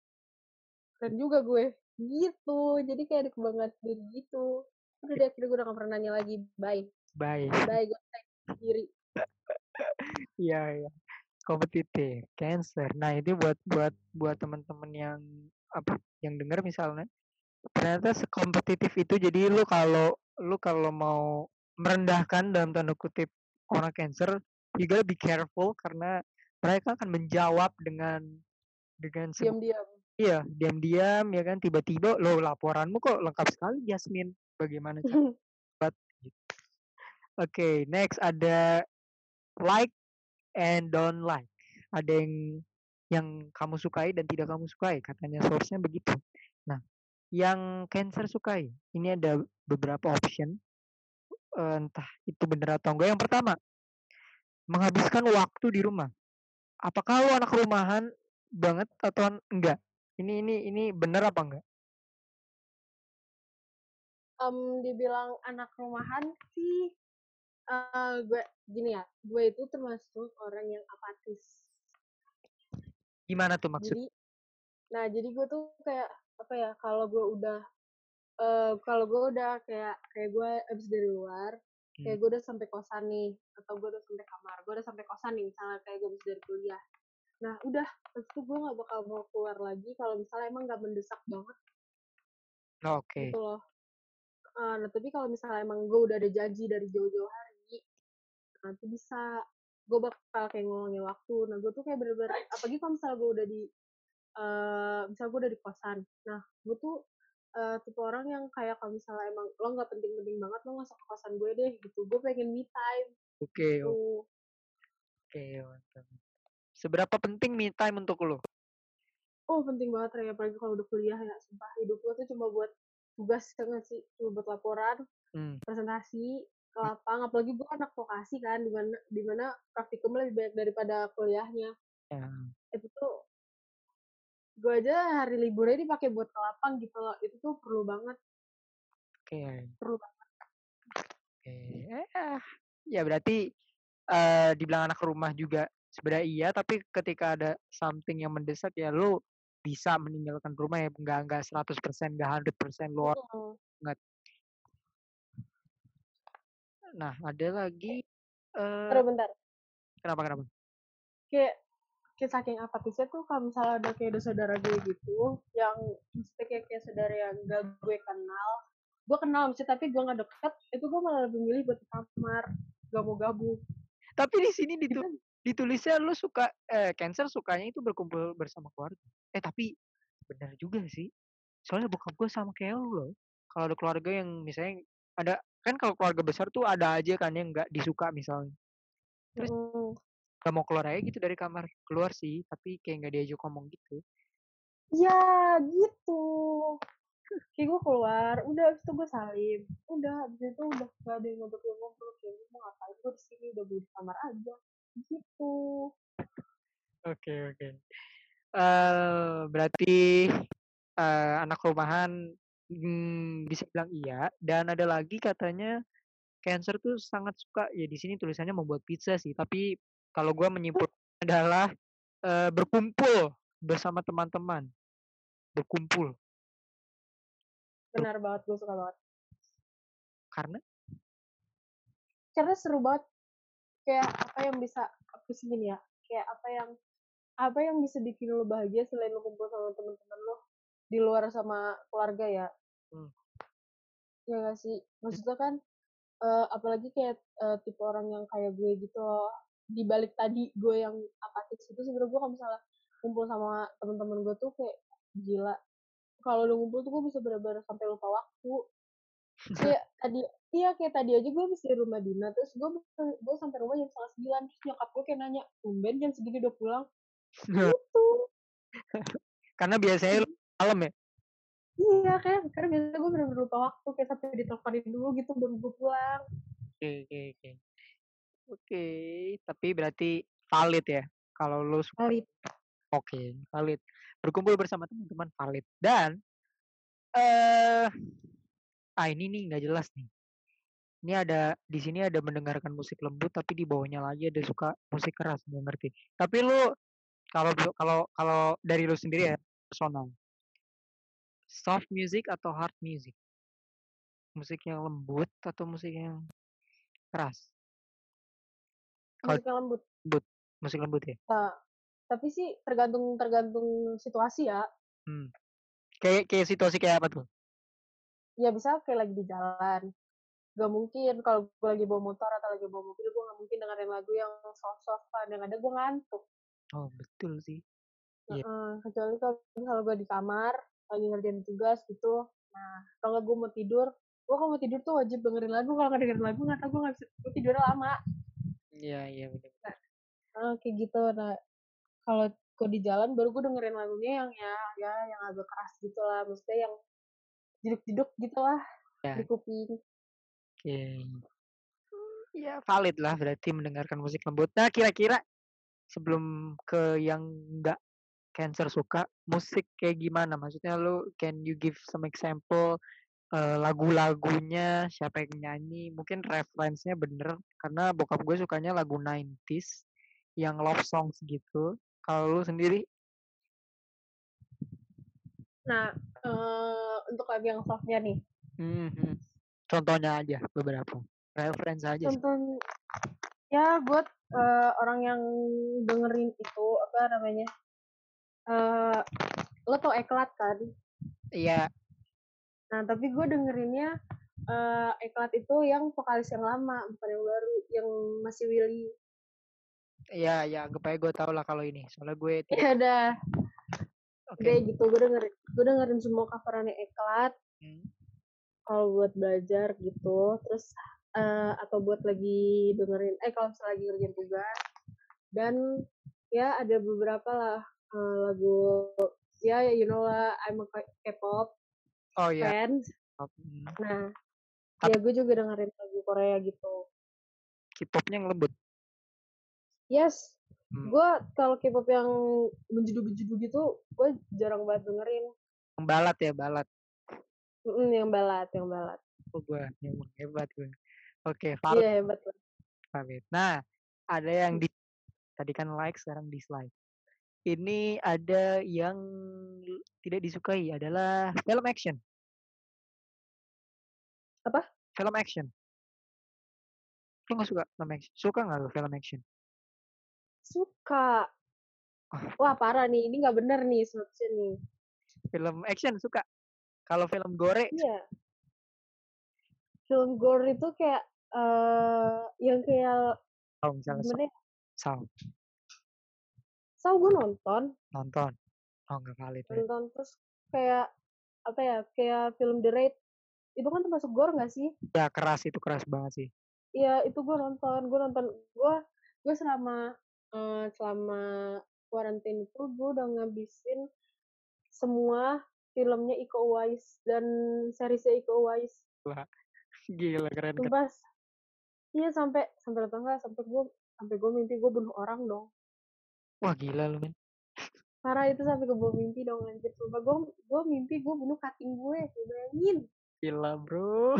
keren juga gue. Gitu, jadi kayak ada kebanggaan sendiri gitu. Udah deh, akhirnya gue udah gak pernah nanya lagi, bye. bye Bye, gue sendiri. iya iya kompetitif cancer nah itu buat buat buat teman-teman yang apa yang dengar misalnya ternyata sekompetitif itu jadi lu kalau lu kalau mau merendahkan dalam tanda kutip orang cancer you gotta be careful karena mereka akan menjawab dengan dengan Diam-diam. iya diam-diam ya kan? Tiba-tiba lo laporanmu kok lengkap sekali Yasmin? Bagaimana cara oke next ada like and don't like. Ada yang yang kamu sukai dan tidak kamu sukai katanya source-nya begitu. Nah yang cancer sukai ini ada beberapa option. Entah itu benar atau enggak. Yang pertama menghabiskan waktu di rumah apakah lu anak rumahan banget atau enggak. Ini ini ini benar apa enggak? Em, dibilang anak rumahan sih, eh gue gini ya, gue itu termasuk orang yang apatis. gimana tuh maksud? Jadi, nah jadi gue tuh kayak apa ya, kalau gue udah, eh kalau gue udah kayak kayak gue abis dari luar, kayak Hmm. gue udah sampai kosan nih, atau gue udah sampai kamar, gue udah sampai kosan nih, misalnya kayak gue dari kuliah. Nah udah, terus tuh gue gak bakal mau keluar lagi kalau misalnya emang gak mendesak banget oke gitu loh. Nah tapi kalau misalnya emang gue udah ada janji dari jauh-jauh hari, nanti bisa gue bakal kayak ngulangin waktu. Nah gue tuh kayak bener-bener, apalagi kalau misalnya gue udah di, eh misalnya gue udah di kosan. Nah gue tuh eh, tipe orang yang kayak kalau misalnya emang lo nggak penting-penting banget lo nggak usah ke kosan gue deh gitu. Gue pengen me time oke gitu. oke mantap seberapa penting me time untuk lo Oh penting banget Ray, apalagi kalau udah kuliah ya. Sumpah hidup lo tuh cuma buat tugas ya nggak sih, cuma buat laporan, hmm. presentasi ke lapang apalagi gue anak vokasi kan di mana di mana praktikum lebih banyak daripada kuliahnya ya. itu tuh gue aja hari liburnya dipakai buat ke lapang gitu loh itu tuh perlu banget. Oke. Perlu banget. Oke eh, ya berarti eh dibilang anak rumah juga sebenarnya iya tapi ketika ada something yang mendesak ya lo bisa meninggalkan rumah ya nggak nggak 100% nggak 100% lu Mm. nah ada lagi eh Bentar, bentar. kenapa kenapa? Kayak kayak saking apatisnya tuh kalau misalnya ada kayak ada saudara gue gitu yang maksudnya kayak, kayak saudara yang gak gue kenal gue kenal maksudnya tapi gue gak deket itu gue malah lebih milih buat ke kamar gak mau gabung. Tapi di sini ditu Itu- ditulisnya lu suka eh cancer sukanya itu berkumpul bersama keluarga? Eh tapi benar juga sih. Soalnya bokap gue sama kayak lu loh. Kalau ada keluarga yang misalnya ada kan kalau keluarga besar tuh ada aja kan yang nggak disuka misalnya. Terus Mm. Nggak mau keluar aja gitu dari kamar. Keluar sih, tapi kayak nggak diajak ngomong gitu. Ya gitu. Kayak gue keluar, udah abis itu gue salim. Udah, abis itu udah gak ada yang gue ngobrol. Kayak gue mau ngapain gue di sini, udah gue di kamar aja. Gitu. Oke, oke. Eh berarti eh, anak rumahan hmm, bisa bilang iya dan ada lagi katanya Cancer tuh sangat suka ya di sini tulisannya membuat pizza sih, tapi kalau gua menyimpulkan adalah eh, berkumpul bersama teman-teman. Berkumpul. Benar banget, gue suka banget. Karena Karena seru banget. Kayak apa yang bisa, apa sih gini ya, kayak apa yang apa yang bisa bikin lo bahagia selain lo kumpul sama temen-temen lo di luar sama keluarga ya Hmm. ya gak sih maksudnya kan eh, apalagi kayak eh, tipe orang yang kayak gue gitu loh. Di balik tadi gue yang apatis itu sebenarnya gue kalau misalnya kumpul sama temen-temen gue tuh kayak gila kalau udah ngumpul tuh gue bisa benar-benar sampai lupa waktu kayak tadi iya kayak tadi aja gue habis dari rumah Dina terus gue gue sampai rumah jam setengah sembilan terus nyokap gue kayak nanya tumben jam segini udah pulang gitu karena biasanya lu malam ya. iya kayak karena biasanya gue bener-bener lupa waktu kayak sampai diteleponin dulu gitu baru gue pulang Oke, oke, oke. Oke, tapi berarti valid ya. Kalau lu suka kali Oke, valid. Berkumpul bersama teman-teman valid. Dan eh ah ini nih nggak jelas nih. Ini ada di sini ada mendengarkan musik lembut tapi di bawahnya lagi ada suka musik keras nggak ngerti. Tapi lu kalau kalau kalau dari lu sendiri ya personal. Soft music atau hard music? Musik yang lembut atau musik yang keras? Kalau musik yang lembut musik lembut ya. Nah, tapi sih tergantung tergantung situasi ya Hmm. Kayak kayak situasi kayak apa tuh? ya bisa kayak lagi di jalan gak mungkin kalau gue lagi bawa motor atau lagi bawa mobil gue gak mungkin dengerin lagu yang soft-softan yang ada gue ngantuk Oh, betul sih. Iya. Heeh, kecuali kalau misalnya gue di kamar lagi ngerjain tugas gitu nah kalau gue mau tidur gue kalau mau tidur tuh wajib dengerin lagu kalau nggak dengerin lagu nggak tau gue nggak bisa gue tidurnya lama Iya, iya benar. Ah, kayak gitu nah kalau gue di jalan baru gue dengerin lagunya yang ya ya yang agak keras gitu lah maksudnya yang jeduk-jeduk gitu lah Ya. di kuping Oke. Ya, valid lah berarti mendengarkan musik lembut. Nah, kira-kira sebelum ke yang enggak cancer suka, musik kayak gimana? Maksudnya lu can you give some example eh, lagu-lagunya, siapa yang nyanyi? Mungkin referensinya bener karena bokap gue sukanya lagu 90s yang love songs gitu. Kalau lu sendiri nah eh, untuk lagu yang softnya nih Mhm. contohnya aja beberapa. Referensi aja contoh ya buat eh, orang yang dengerin itu apa namanya eh lo tau eklat kan Iya, nah tapi gue dengerinnya eh eklat itu yang vokalis yang lama bukan yang baru yang masih Willy iya, iya, anggap aja gue tau lah kalau ini. Soalnya gue tidak ya udah Oke. kayak gitu gue dengerin gue dengerin semua coverannya eklat Hmm. kalau buat belajar gitu terus eh, atau buat lagi dengerin eh kalau lagi ngerjain tugas dan ya ada beberapa lah eh, lagu ya you know lah I'm a K-pop Oh iya. fans Hmm. nah Tapi- ya gue juga dengerin lagu Korea gitu K-popnya yang lembut. yes Hmm. gue kalau K-pop yang menjudu-menjudu gitu gue jarang banget dengerin Yang balat ya, balat. Mm, yang balat yang balat Oh, gue emang hebat gue. Oke, valid, iya hebat lah valid. Nah, ada yang di tadi kan like, sekarang dislike. Ini ada yang tidak disukai adalah film action. Apa? Film action. Lu gak suka film action? Suka gak lu film action? suka Ah. wah parah nih ini nggak bener nih seharusnya nih Film action suka. Kalau film gore, Iya. Film gore itu kayak eh yang kayak oh, misalnya gimana ya? Saw, Saw gue nonton, nonton. Oh, nggak valid. ya. nonton terus kayak apa ya? Kayak film The Raid. Itu kan termasuk gore nggak sih ya keras itu keras banget sih Iya itu gue nonton gue nonton gue gue selama uh, selama quarantine itu gue udah ngabisin semua filmnya Iko Uwais dan seriesnya Iko Uwais. Wah, gila keren. Pas, iya sampai sampai tetangga sampai gue sampai gue mimpi gue bunuh orang dong. Wah gila lu men. Parah itu sampai gue mimpi dong anjir. Sumpah gue gue mimpi gue bunuh cutting gue, bayangin. Gila bro.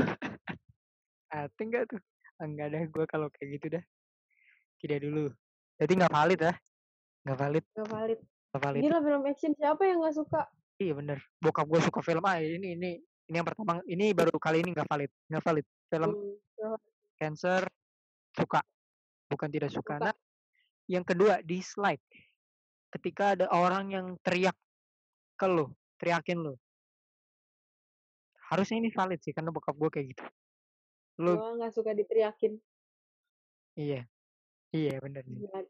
Cutting gak tuh? Enggak dah gue kalau kayak gitu dah. Tidak dulu. Jadi nggak valid ya? Nggak valid. Nggak valid. Nggak valid. Gila film action siapa yang nggak suka? Iya bener. Bokap gue suka film ah ini ini ini yang pertama ini baru kali ini nggak valid nggak valid film hmm. cancer suka bukan tidak suka. suka. Nah yang kedua dislike ketika ada orang yang teriak ke lo teriakin lo harusnya ini valid sih karena bokap gue kayak gitu. Lo nggak suka diteriakin. Iya. Iya bener sih. Iya.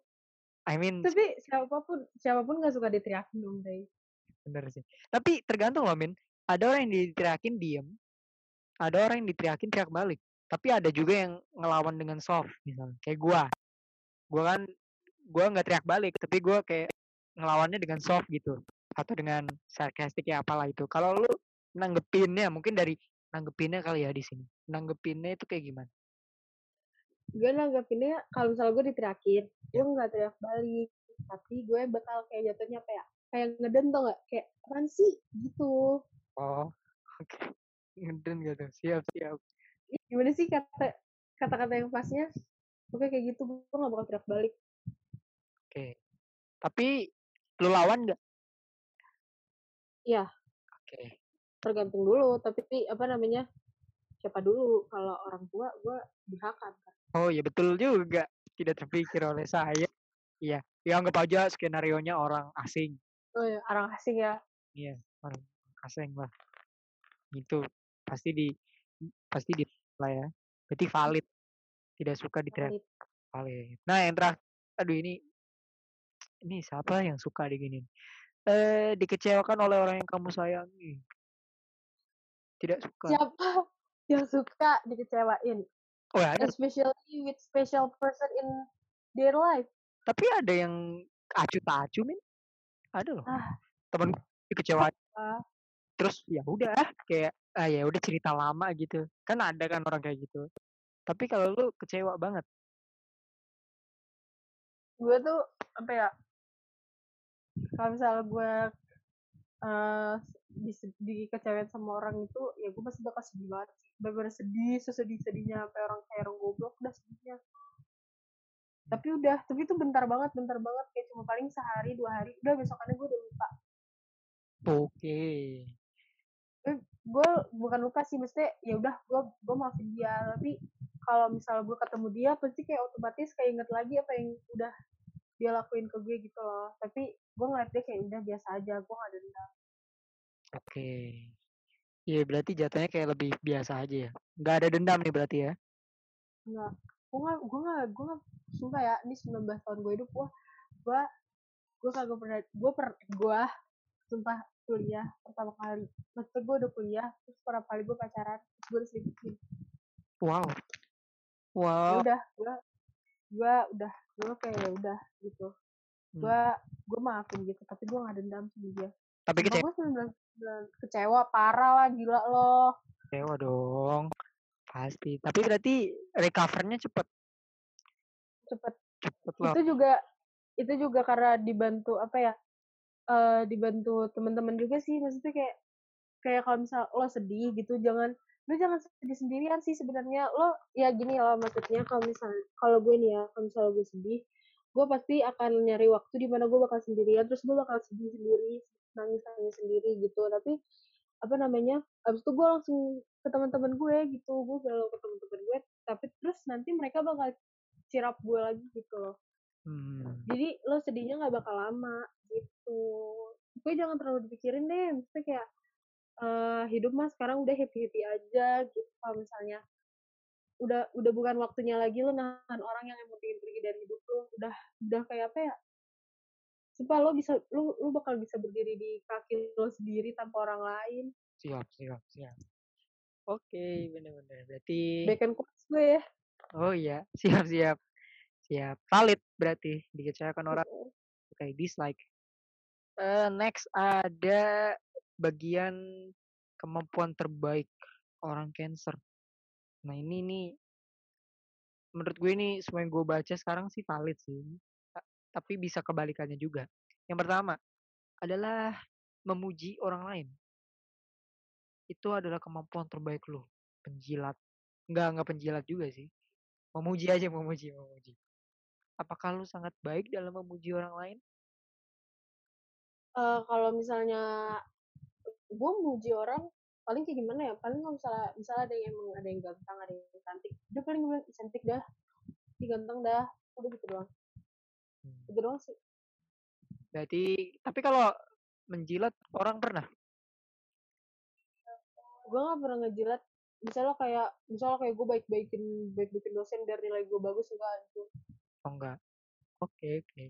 I mean tapi siapa pun siapa pun nggak suka diteriakin dong deh bener sih. Tapi tergantung loh min. Ada orang yang diteriakin diem ada orang yang diteriakin teriak balik tapi ada juga yang ngelawan dengan soft misalnya. Kayak gue gue kan gue nggak teriak balik tapi gue kayak ngelawannya dengan soft gitu. Atau dengan sarkastik ya apalah itu. Kalau lu nanggepinnya mungkin dari nanggepinnya kali ya di sini nanggepinnya itu kayak gimana gue nanggepinnya kalau misalnya gue diteriakin gue nggak teriak balik tapi gue bakal kayak jatuhnya kayak kayak ngeden tuh nggak kayak apa sih gitu oh oke okay. ngeden gitu siap siap gimana sih kata kata-kata yang pasnya oke kayak gitu gue nggak bakal teriak balik oke okay. tapi Lu lawan nggak? Iya. Oke. Okay. Tergantung dulu, tapi apa namanya? Siapa dulu? Kalau orang tua, gue dihakan kan. Oh iya betul juga. Tidak terpikir oleh saya. Iya. Ya anggap aja skenario nya orang asing. Oh iya, orang asing ya. Iya, orang asing lah. Itu pasti di pasti di lah ya. Berarti valid. Tidak suka di valid. valid. Nah, yang terakhir aduh ini ini siapa yang suka digini? Eh, dikecewakan oleh orang yang kamu sayangi. Tidak suka. Siapa yang suka dikecewain? Oh, ya, ada. Especially with special person in their life. Tapi ada yang acu tak acu, Min. Ada loh. Ah. Temen dikecewain. Ah. Terus ya udah kayak ah ya udah cerita lama gitu. Kan ada kan orang kayak gitu. Tapi kalau lu kecewa banget. Gue tuh apa ya? kalau misalnya gue uh, di, dikecewain sama orang itu ya gue pasti bakal sedih banget bener sedih sesedih sedihnya sampai orang kayak orang goblok udah sedihnya. Tapi udah tapi itu bentar banget bentar banget kayak cuma paling sehari dua hari. Udah besokannya gue udah lupa. Oke. Okay. gue bukan lupa sih mesti ya udah gue gue maafin dia. Tapi kalau misalnya gue ketemu dia pasti kayak otomatis kayak inget lagi apa yang udah dia lakuin ke gue gitu loh tapi gue ngeliat dia kayak udah biasa aja gue gak dendam oke okay. Iya berarti jatuhnya kayak lebih biasa aja ya. Nggak ada dendam nih berarti ya? Enggak. Gue nggak, gue nggak, gue nggak sumpah ya. Ini 19 tahun gue hidup gue, gue, gue kagak pernah, gue per, gue sumpah kuliah pertama kali. Maksudnya gue udah kuliah, terus pertama kali gue pacaran, terus gue diselingkuhin. Wow. Wow. Ya udah, gue, gue udah gue kayak ya udah gitu. Hmm. gue gue maafin gitu tapi gue gak dendam sama dia. Tapi kecewa gue kecewa parah lah gila loh. Kecewa dong pasti. Tapi berarti recovernya cepet? Cepet. Cepet loh. Itu juga itu juga karena dibantu apa ya uh, dibantu teman-teman juga sih. Maksudnya kayak kayak kalau misal lo sedih gitu jangan lu jangan sedih sendirian sih sebenarnya. Lo ya gini loh maksudnya kalau misal kalau gue nih ya kalau misal gue sedih gue pasti akan nyari waktu di mana gue bakal sendirian terus gue bakal sedih sendiri nangis nangis sendiri gitu. Tapi apa namanya abis itu gue langsung ke teman-teman gue gitu gue galau ke teman-teman gue tapi terus nanti mereka bakal cirap gue lagi gitu loh. Hmm. jadi lo sedihnya nggak bakal lama gitu. Gue jangan terlalu dipikirin deh maksudnya kayak uh, hidup mah sekarang udah happy happy aja gitu kalau misalnya udah udah bukan waktunya lagi lo nahan orang yang emang pengen pergi dari hidup lo udah udah kayak apa ya supaya lo bisa lo lo bakal bisa berdiri di kaki lo sendiri tanpa orang lain siap siap siap Oke, bener-bener. Berarti Bacon quotes gue ya. Oh iya, siap siap. Siap. Valid berarti dikecewakan orang kayak dislike. Eee, next ada bagian kemampuan terbaik orang Cancer. Nah ini nih menurut gue ini semua yang gue baca sekarang sih valid sih. Ta tapi bisa kebalikannya juga. Yang pertama adalah memuji orang lain. Itu adalah kemampuan terbaik lu, penjilat. Enggak enggak penjilat juga sih. Memuji aja, memuji memuji. Apakah lu sangat baik dalam memuji orang lain? Eee, kalau misalnya gue muji orang paling kayak gimana ya, paling kalau misalnya misalnya ada yang emang ada yang ganteng, ada yang cantik, udah paling gue bilang, "Ih cantik dah, ih ganteng dah," udah gitu doang. Mmm. Gitu doang sih. Berarti tapi kalau menjilat orang pernah? Gue nggak pernah ngejilat, misalnya kayak misalnya kayak gue baik-baikin baik-baikin dosen biar nilai gue bagus, enggak gitu. Oh enggak. Oke oke.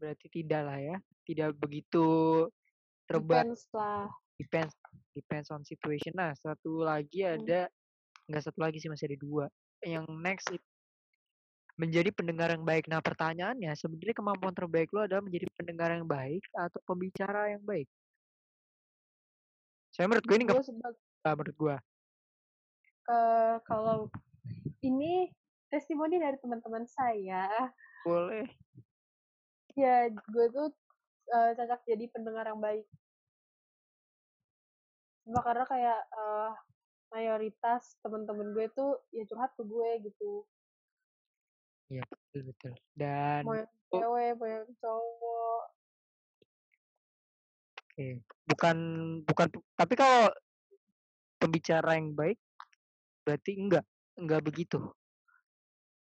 Berarti tidak lah ya, tidak begitu terba Depends lah. depends depends on situation. Nah, satu lagi Hmm. ada enggak satu lagi sih masih ada 2. Yang next it menjadi pendengar yang baik. Nah, pertanyaannya sebenarnya kemampuan terbaik lu adalah menjadi pendengar yang baik atau pembicara yang baik? Soalnya menurut gue ini Gue enggak sebag eee, menurut gua. Eee, kalau ini testimoni dari teman-teman saya. Boleh. Ya, gue tuh, eee, cocok jadi pendengar yang baik. Cuma karena kayak, eee, mayoritas temen-temen gue tuh ya curhat ke gue gitu. Iya, betul betul. Dan Mau yang itu cewek, mau yang cowok. Oke. Bukan bukan tapi kalau pembicara yang baik berarti enggak enggak begitu?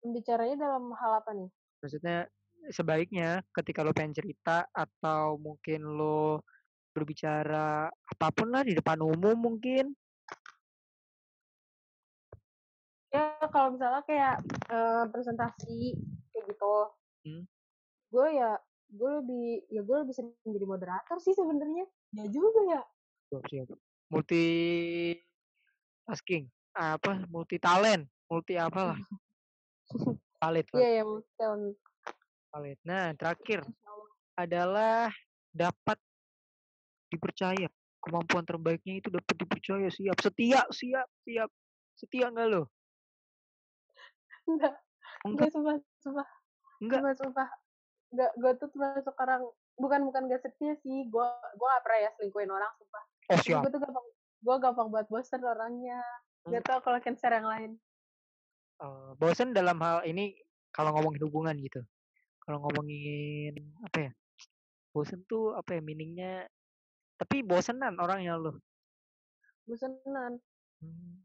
Pembicaranya dalam hal apa nih? Maksudnya sebaiknya ketika lu pengen cerita atau mungkin lu berbicara apa pun lah di depan umum mungkin. Ya kalau misalnya kayak, eee, presentasi kayak gitu. Mmm. Gue ya gue lebih ya gue lebih sering jadi moderator sih sebenarnya. Ya juga ya. Siap siap. Multitasking, apa, multi talent, multi apalah. Valid Iya ya, multi-talent. Valid. Nah, terakhir adalah dapat dipercaya. Kemampuan terbaiknya itu dapat dipercaya, siap, setia, siap siap. Setia enggak lu? Enggak. Enggak, sumpah sumpah. Enggak? Sumpah sumpah. Enggak, gue tuh termasuk orang bukan bukan gak setia sih, gue gue gak pernah ya selingkuhin orang sumpah. Oh, siap. gue tuh gampang gue gampang banget bosen orangnya. Mmm. Gak tau kalau Cancer yang lain. Oh, bosen dalam hal ini kalau ngomongin hubungan gitu? Kalau ngomongin apa ya, bosen tuh apa ya, meaning-nya tapi bosenan orangnya lu? Bosenan. Mmm.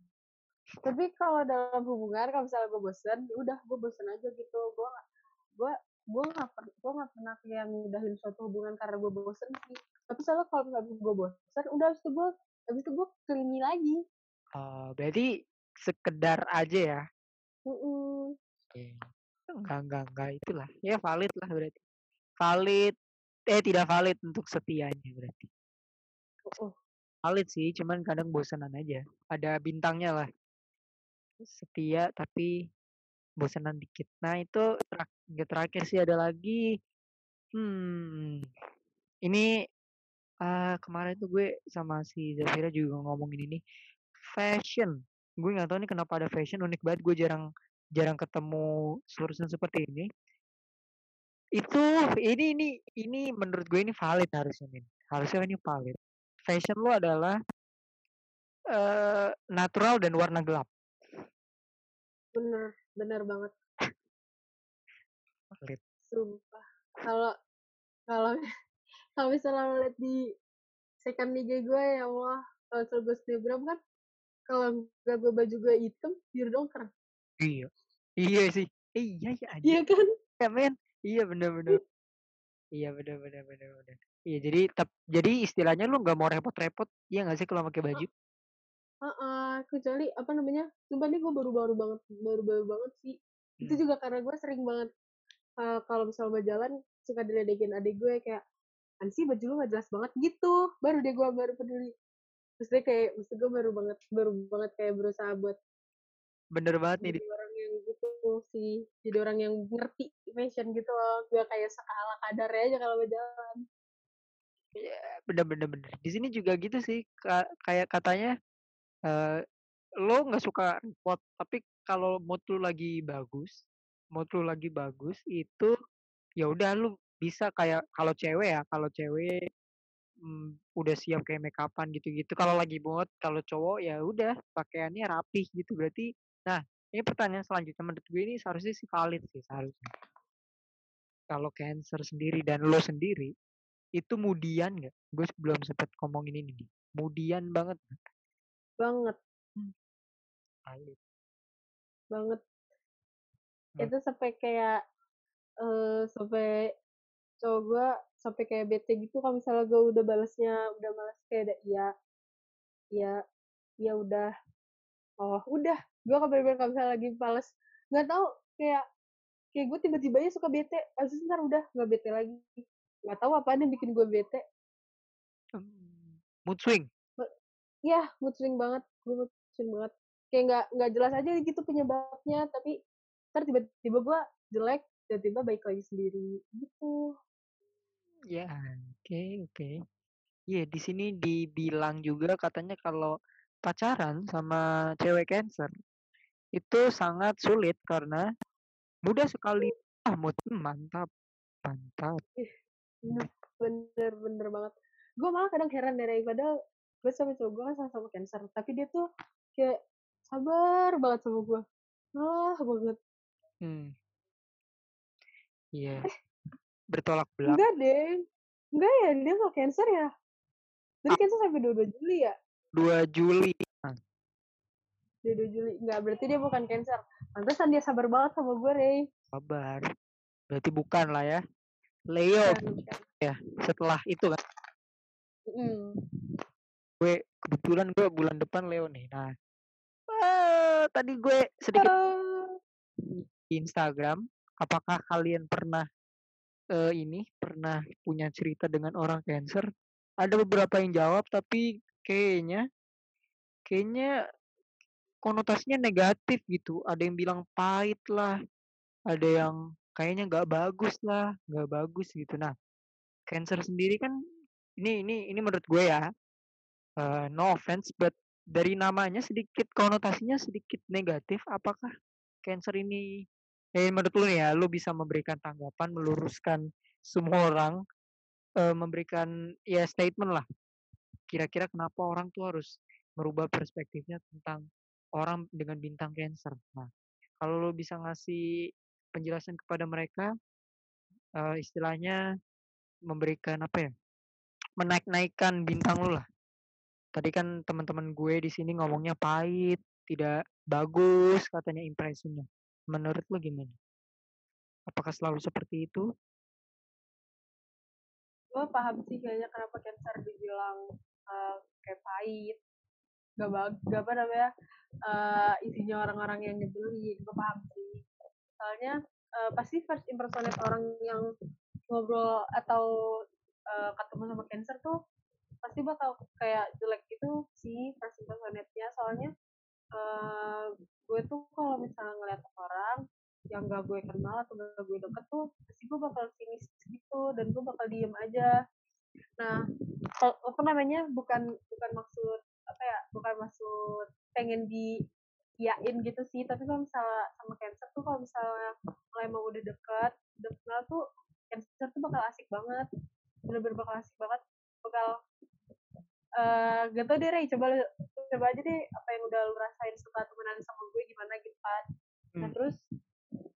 Tapi kalau dalam hubungan kalau misalnya gue bosen, ya udah gue bosen aja gitu. Gue gak gue gue gak per gue gak pernah kayak ngudahin suatu hubungan karena gue bosen sih. Tapi soalnya kalau misalnya gue bosen, udah habis itu gue habis itu gue ke ini lagi. Oh, berarti sekedar aja ya? Mhm. Oke. Enggak enggak enggak itulah, ya valid lah berarti. Valid eh tidak valid untuk setianya berarti. Heeh. Valid sih, cuman kadang bosenan aja. Ada bintangnya lah. Setia tapi bosenan dikit. Nah itu terak yang terakhir sih ada lagi, hmm, ini, eee, kemarin tuh gue sama si Zafira juga ngomongin ini, fashion. Gue nggak tahu nih kenapa ada fashion, unik banget gue jarang jarang ketemu jurusan seperti ini. Itu ini ini ini menurut gue ini valid harusnya, Min. Harusnya ini valid. Fashion lu adalah eee, natural dan warna gelap. Bener, bener banget. Valid. Sumpah. Kalau kalau kalau misalnya lo lihat di second IG gue ya Allah, kalau gue snapgram kan, kalau gue baju gue hitam, biru dongker. Iya. Iya sih. Iya ya anjing. Iya kan? Iya men. Iya bener bener. Iya bener bener bener bener. Iya jadi tep jadi istilahnya lu nggak mau repot-repot, iya nggak sih kalau pakai baju? Heeh, kecuali apa namanya, sumpah nih gue baru-baru banget baru-baru banget sih. Itu Mmm. juga karena gue sering banget, eee, kalau misalnya mau jalan suka diledekin adik gue kayak, "Apaan sih baju lu nggak jelas banget?" Gitu, baru deh gue baru peduli. maksudnya kayak maksud gue baru banget baru banget kayak berusaha buat bener banget nih jadi orang yang gitu sih jadi orang yang ngerti fashion gitu loh gue kayak sekala kadarnya aja kalau berjalan ya bener bener bener. Di sini juga gitu sih Ka- kayak katanya eh lo nggak suka repot tapi kalau mood lu lagi bagus mood lu lagi bagus itu ya udah lu bisa kayak kalau cewek ya kalau cewek mm, udah siap kayak make upan gitu-gitu. Kalau lagi mood kalau cowok ya udah pakaiannya rapih gitu. Berarti nah ini pertanyaan selanjutnya. Menurut gue ini seharusnya sih valid sih seharusnya. Kalau cancer sendiri dan lo sendiri itu mudian nggak? Gue belum sempet ngomongin ini nih. Mudian banget. Banget. Valid. Banget. Hmm. itu sampai kayak eh sampai cowok gue sampai kayak bete gitu kalau misalnya gue udah balasnya udah malas kayak ada iya iya iya udah oh udah gue bener kalau misalnya lagi balas nggak tahu kayak kayak gue tiba-tiba aja suka bete. Itu ntar udah nggak bete lagi. Nggak tahu apa yang bikin gue bete. Mood swing? Ya mood swing banget gue mood swing banget. Kayak nggak nggak jelas aja gitu penyebabnya tapi ntar tiba-tiba gue jelek tiba-tiba baik lagi sendiri gitu. Ya, oke oke. Iya, di sini dibilang juga katanya kalau pacaran sama cewek Cancer itu sangat sulit karena mudah sekali ah mantap mantap. bener bener, bener banget gue malah kadang heran dari padahal gue sama cowok gue kan sama-sama cancer tapi dia tuh kayak sabar banget sama gue ah banget Hmm. Iya. Bertolak belakang. enggak deh enggak ya dia nggak cancer ya jadi cancer sampai 22 Juli ya 2 Juli. 22 Juli enggak berarti dia bukan cancer pantesan dia sabar banget sama gue Rey Kabar. Berarti bukan lah ya. Leo bukan, bukan. setelah itu kan Mm. gue kebetulan gue bulan depan Leo nih. Nah, eh, tadi gue sedikit di Instagram, apakah kalian pernah eh, ini pernah punya cerita dengan orang cancer? Ada beberapa yang jawab, tapi kayaknya kayaknya konotasinya negatif gitu. Ada yang bilang pahit lah, ada yang kayaknya nggak bagus lah, nggak bagus gitu. Nah, cancer sendiri kan ini ini ini menurut gue ya, eh, no offense, but dari namanya sedikit konotasinya sedikit negatif. Apakah cancer ini eh menurut lu nih ya, lu bisa memberikan tanggapan, meluruskan semua orang, eh, memberikan ya statement lah. Kira-kira kenapa orang tuh harus merubah perspektifnya tentang orang dengan bintang cancer. Nah, kalau lu bisa ngasih penjelasan kepada mereka, eh, istilahnya memberikan apa ya? Menaik-naikkan bintang lu lah. Tadi kan teman-teman gue di sini ngomongnya pahit, tidak bagus katanya impresinya. Menurut lu gimana? Apakah selalu seperti itu? gue paham sih kayaknya kenapa cancer dibilang eh, kayak pahit. Gak bagus gak apa namanya eh, isinya orang-orang yang nyebelin gue paham sih. Soalnya eh, pasti first impersonate orang yang ngobrol atau eh, ketemu sama cancer tuh pasti bakal kayak jelek gitu sih first impersonate-nya soalnya eh, gue tuh kalau misalnya ngeliat orang yang gak gue kenal atau gak gue deket tuh pasti gue bakal sinis gitu dan gue bakal diem aja nah kalau apa namanya bukan bukan maksud apa ya bukan maksud pengen di iyain gitu sih tapi kalau misalnya sama cancer tuh kalau misalnya kalau emang udah deket udah kenal tuh cancer tuh bakal asik banget bener-bener bakal asik banget bakal eh gak tau deh Ray coba coba aja deh apa yang udah lu rasain setelah temenan sama gue gimana gitu kan nah Hmm. terus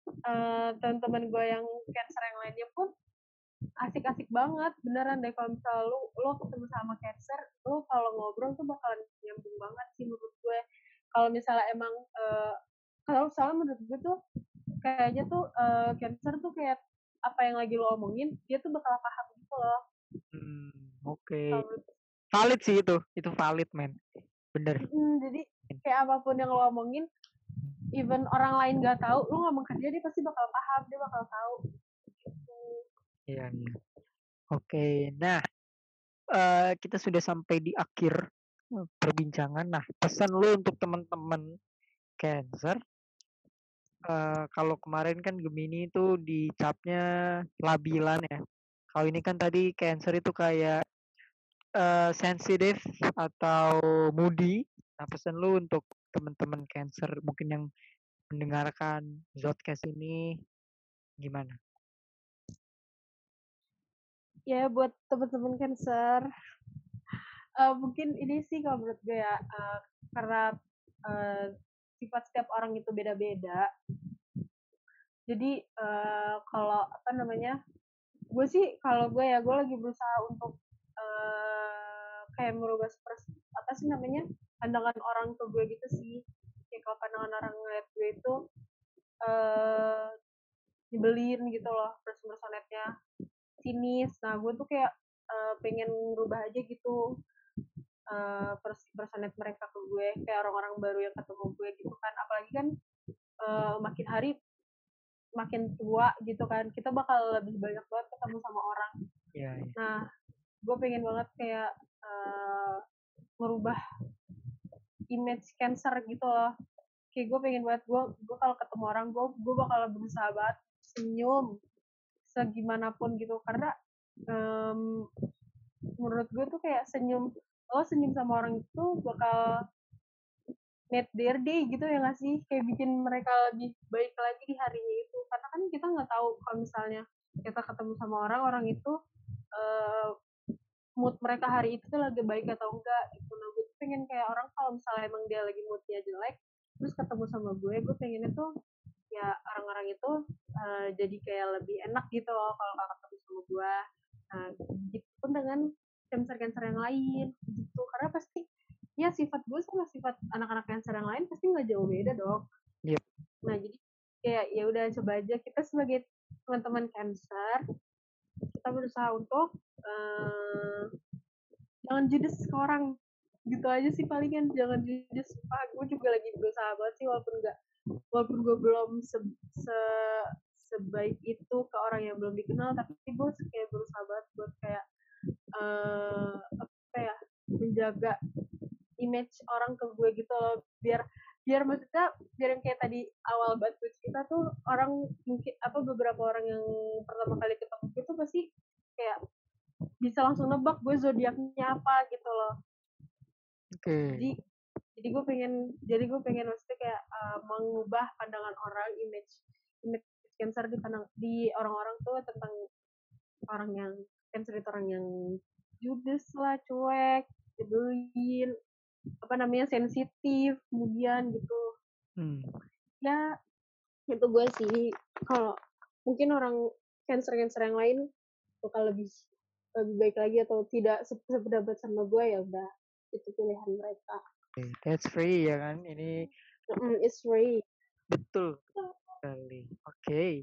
eh teman-teman gue yang cancer yang lainnya pun asik-asik banget beneran deh kalau misalnya lu lo ketemu sama cancer lu kalau ngobrol tuh bakalan nyambung banget sih menurut gue kalau misalnya emang eh kalau soalnya menurut gue tuh kayaknya tuh eh, cancer tuh kayak apa yang lagi lo omongin dia tuh bakal paham gitu loh Hmm, oke. menurut Valid sih itu. Itu valid, men. Bener. Mm, jadi kayak apa pun yang lo omongin even orang lain gak tahu lo ngomong ke dia dia pasti bakal paham dia bakal tahu Iya, iya. Oke. Nah, eh kita sudah sampai di akhir perbincangan. Nah, pesan lu untuk teman-teman Cancer uh, kalau kemarin kan Gemini itu dicapnya labilan ya. Kalau ini kan tadi Cancer itu kayak uh, sensitif atau moody. Nah, pesan lu untuk teman-teman Cancer mungkin yang mendengarkan Zotcast ini gimana? Ya buat teman-teman Cancer, uh, mungkin ini sih kalau menurut gue ya uh, karena uh, sifat setiap orang itu beda-beda. Jadi uh, kalau apa namanya gue sih kalau gue ya gue lagi berusaha untuk uh, kayak merubah apa sih namanya pandangan orang ke gue gitu sih. Kayak kalau pandangan orang ngeliat gue itu uh, nyebelin gitu loh person-personetnya sinis. Nah gue tuh kayak uh, pengen merubah aja gitu uh, personet mereka ke gue kayak orang-orang baru yang ketemu gue gitu kan. Apalagi kan uh, makin hari makin tua gitu kan kita bakal lebih banyak banget ketemu sama orang. Yeah, yeah. nah gue pengen banget kayak uh, merubah image cancer gitu loh. Kayak gue pengen banget gue gue kalau ketemu orang gue gue bakal berusaha banget senyum segimanapun gitu. Karena um, menurut gue tuh kayak senyum lo senyum sama orang itu bakal net their day gitu ya nggak sih? Kayak bikin mereka lebih baik lagi di harinya itu. Karena kan kita nggak tahu kalau misalnya kita ketemu sama orang orang itu uh, mood mereka hari itu tuh lagi baik atau enggak gitu. Nah gue pengen kayak orang kalau misalnya emang dia lagi moodnya jelek terus ketemu sama gue gue pengen itu ya orang-orang itu uh, jadi kayak lebih enak gitu loh kalau ketemu sama gue nah gitu pun dengan cancer-cancer yang lain gitu. Karena pasti ya sifat gue sama sifat anak-anak cancer yang lain pasti nggak jauh beda dong yep. nah jadi kayak ya udah coba aja. Kita sebagai teman-teman cancer kita berusaha untuk uh, jangan judes ke orang. Gitu aja sih paling kan jangan judes. Pak gue juga lagi berusaha banget sih walaupun enggak walaupun gue belum se, se sebaik itu ke orang yang belum dikenal tapi gue kayak berusaha banget buat kayak uh, apa ya menjaga image orang ke gue gitu loh biar biar maksudnya biar yang kayak tadi awal banget kita tuh orang mungkin apa beberapa orang yang pertama kali ketemu itu pasti kayak bisa langsung nebak gue zodiaknya apa gitu loh okay. jadi jadi gue pengen jadi gue pengen maksudnya kayak uh, mengubah pandangan orang image image cancer di pandang di orang-orang tuh tentang orang yang cancer itu orang yang judes lah cuek nyebelin apa namanya sensitif kemudian gitu. Hmm. ya itu gue sih. Kalau mungkin orang cancer cancer yang lain bakal lebih lebih baik lagi atau tidak sependapat sama gue ya udah itu pilihan mereka that's free ya kan ini mm, it's free betul sekali oke okay.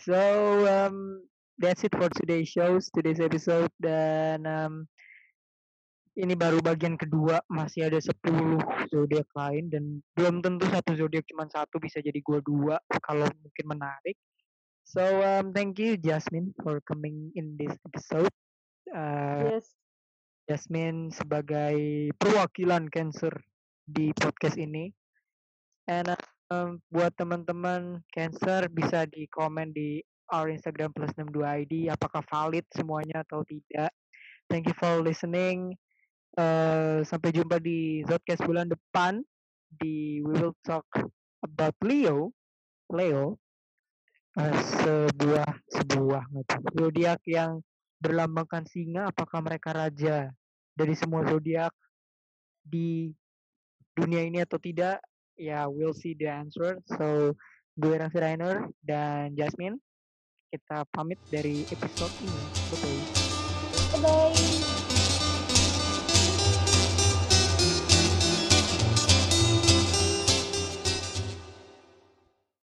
so um, that's it for today's shows, today's episode dan um, ini baru bagian kedua masih ada 10 zodiak lain dan belum tentu satu zodiak cuma satu bisa jadi gua dua kalau mungkin menarik. So um, thank you Jasmine for coming in this episode. Uh, yes. Jasmine sebagai perwakilan Cancer di podcast ini. And um, buat teman-teman Cancer bisa di komen di our Instagram plus 62 ID apakah valid semuanya atau tidak. Thank you for listening. Uh, sampai jumpa di Zotcast bulan depan di We Will Talk About Leo. Leo uh, sebuah sebuah zodiak yang berlambangkan singa apakah mereka raja dari semua zodiak di dunia ini atau tidak ya we'll see the answer so gue Raffi Rainer dan Jasmine kita pamit dari episode ini. Bye-bye. Bye-bye.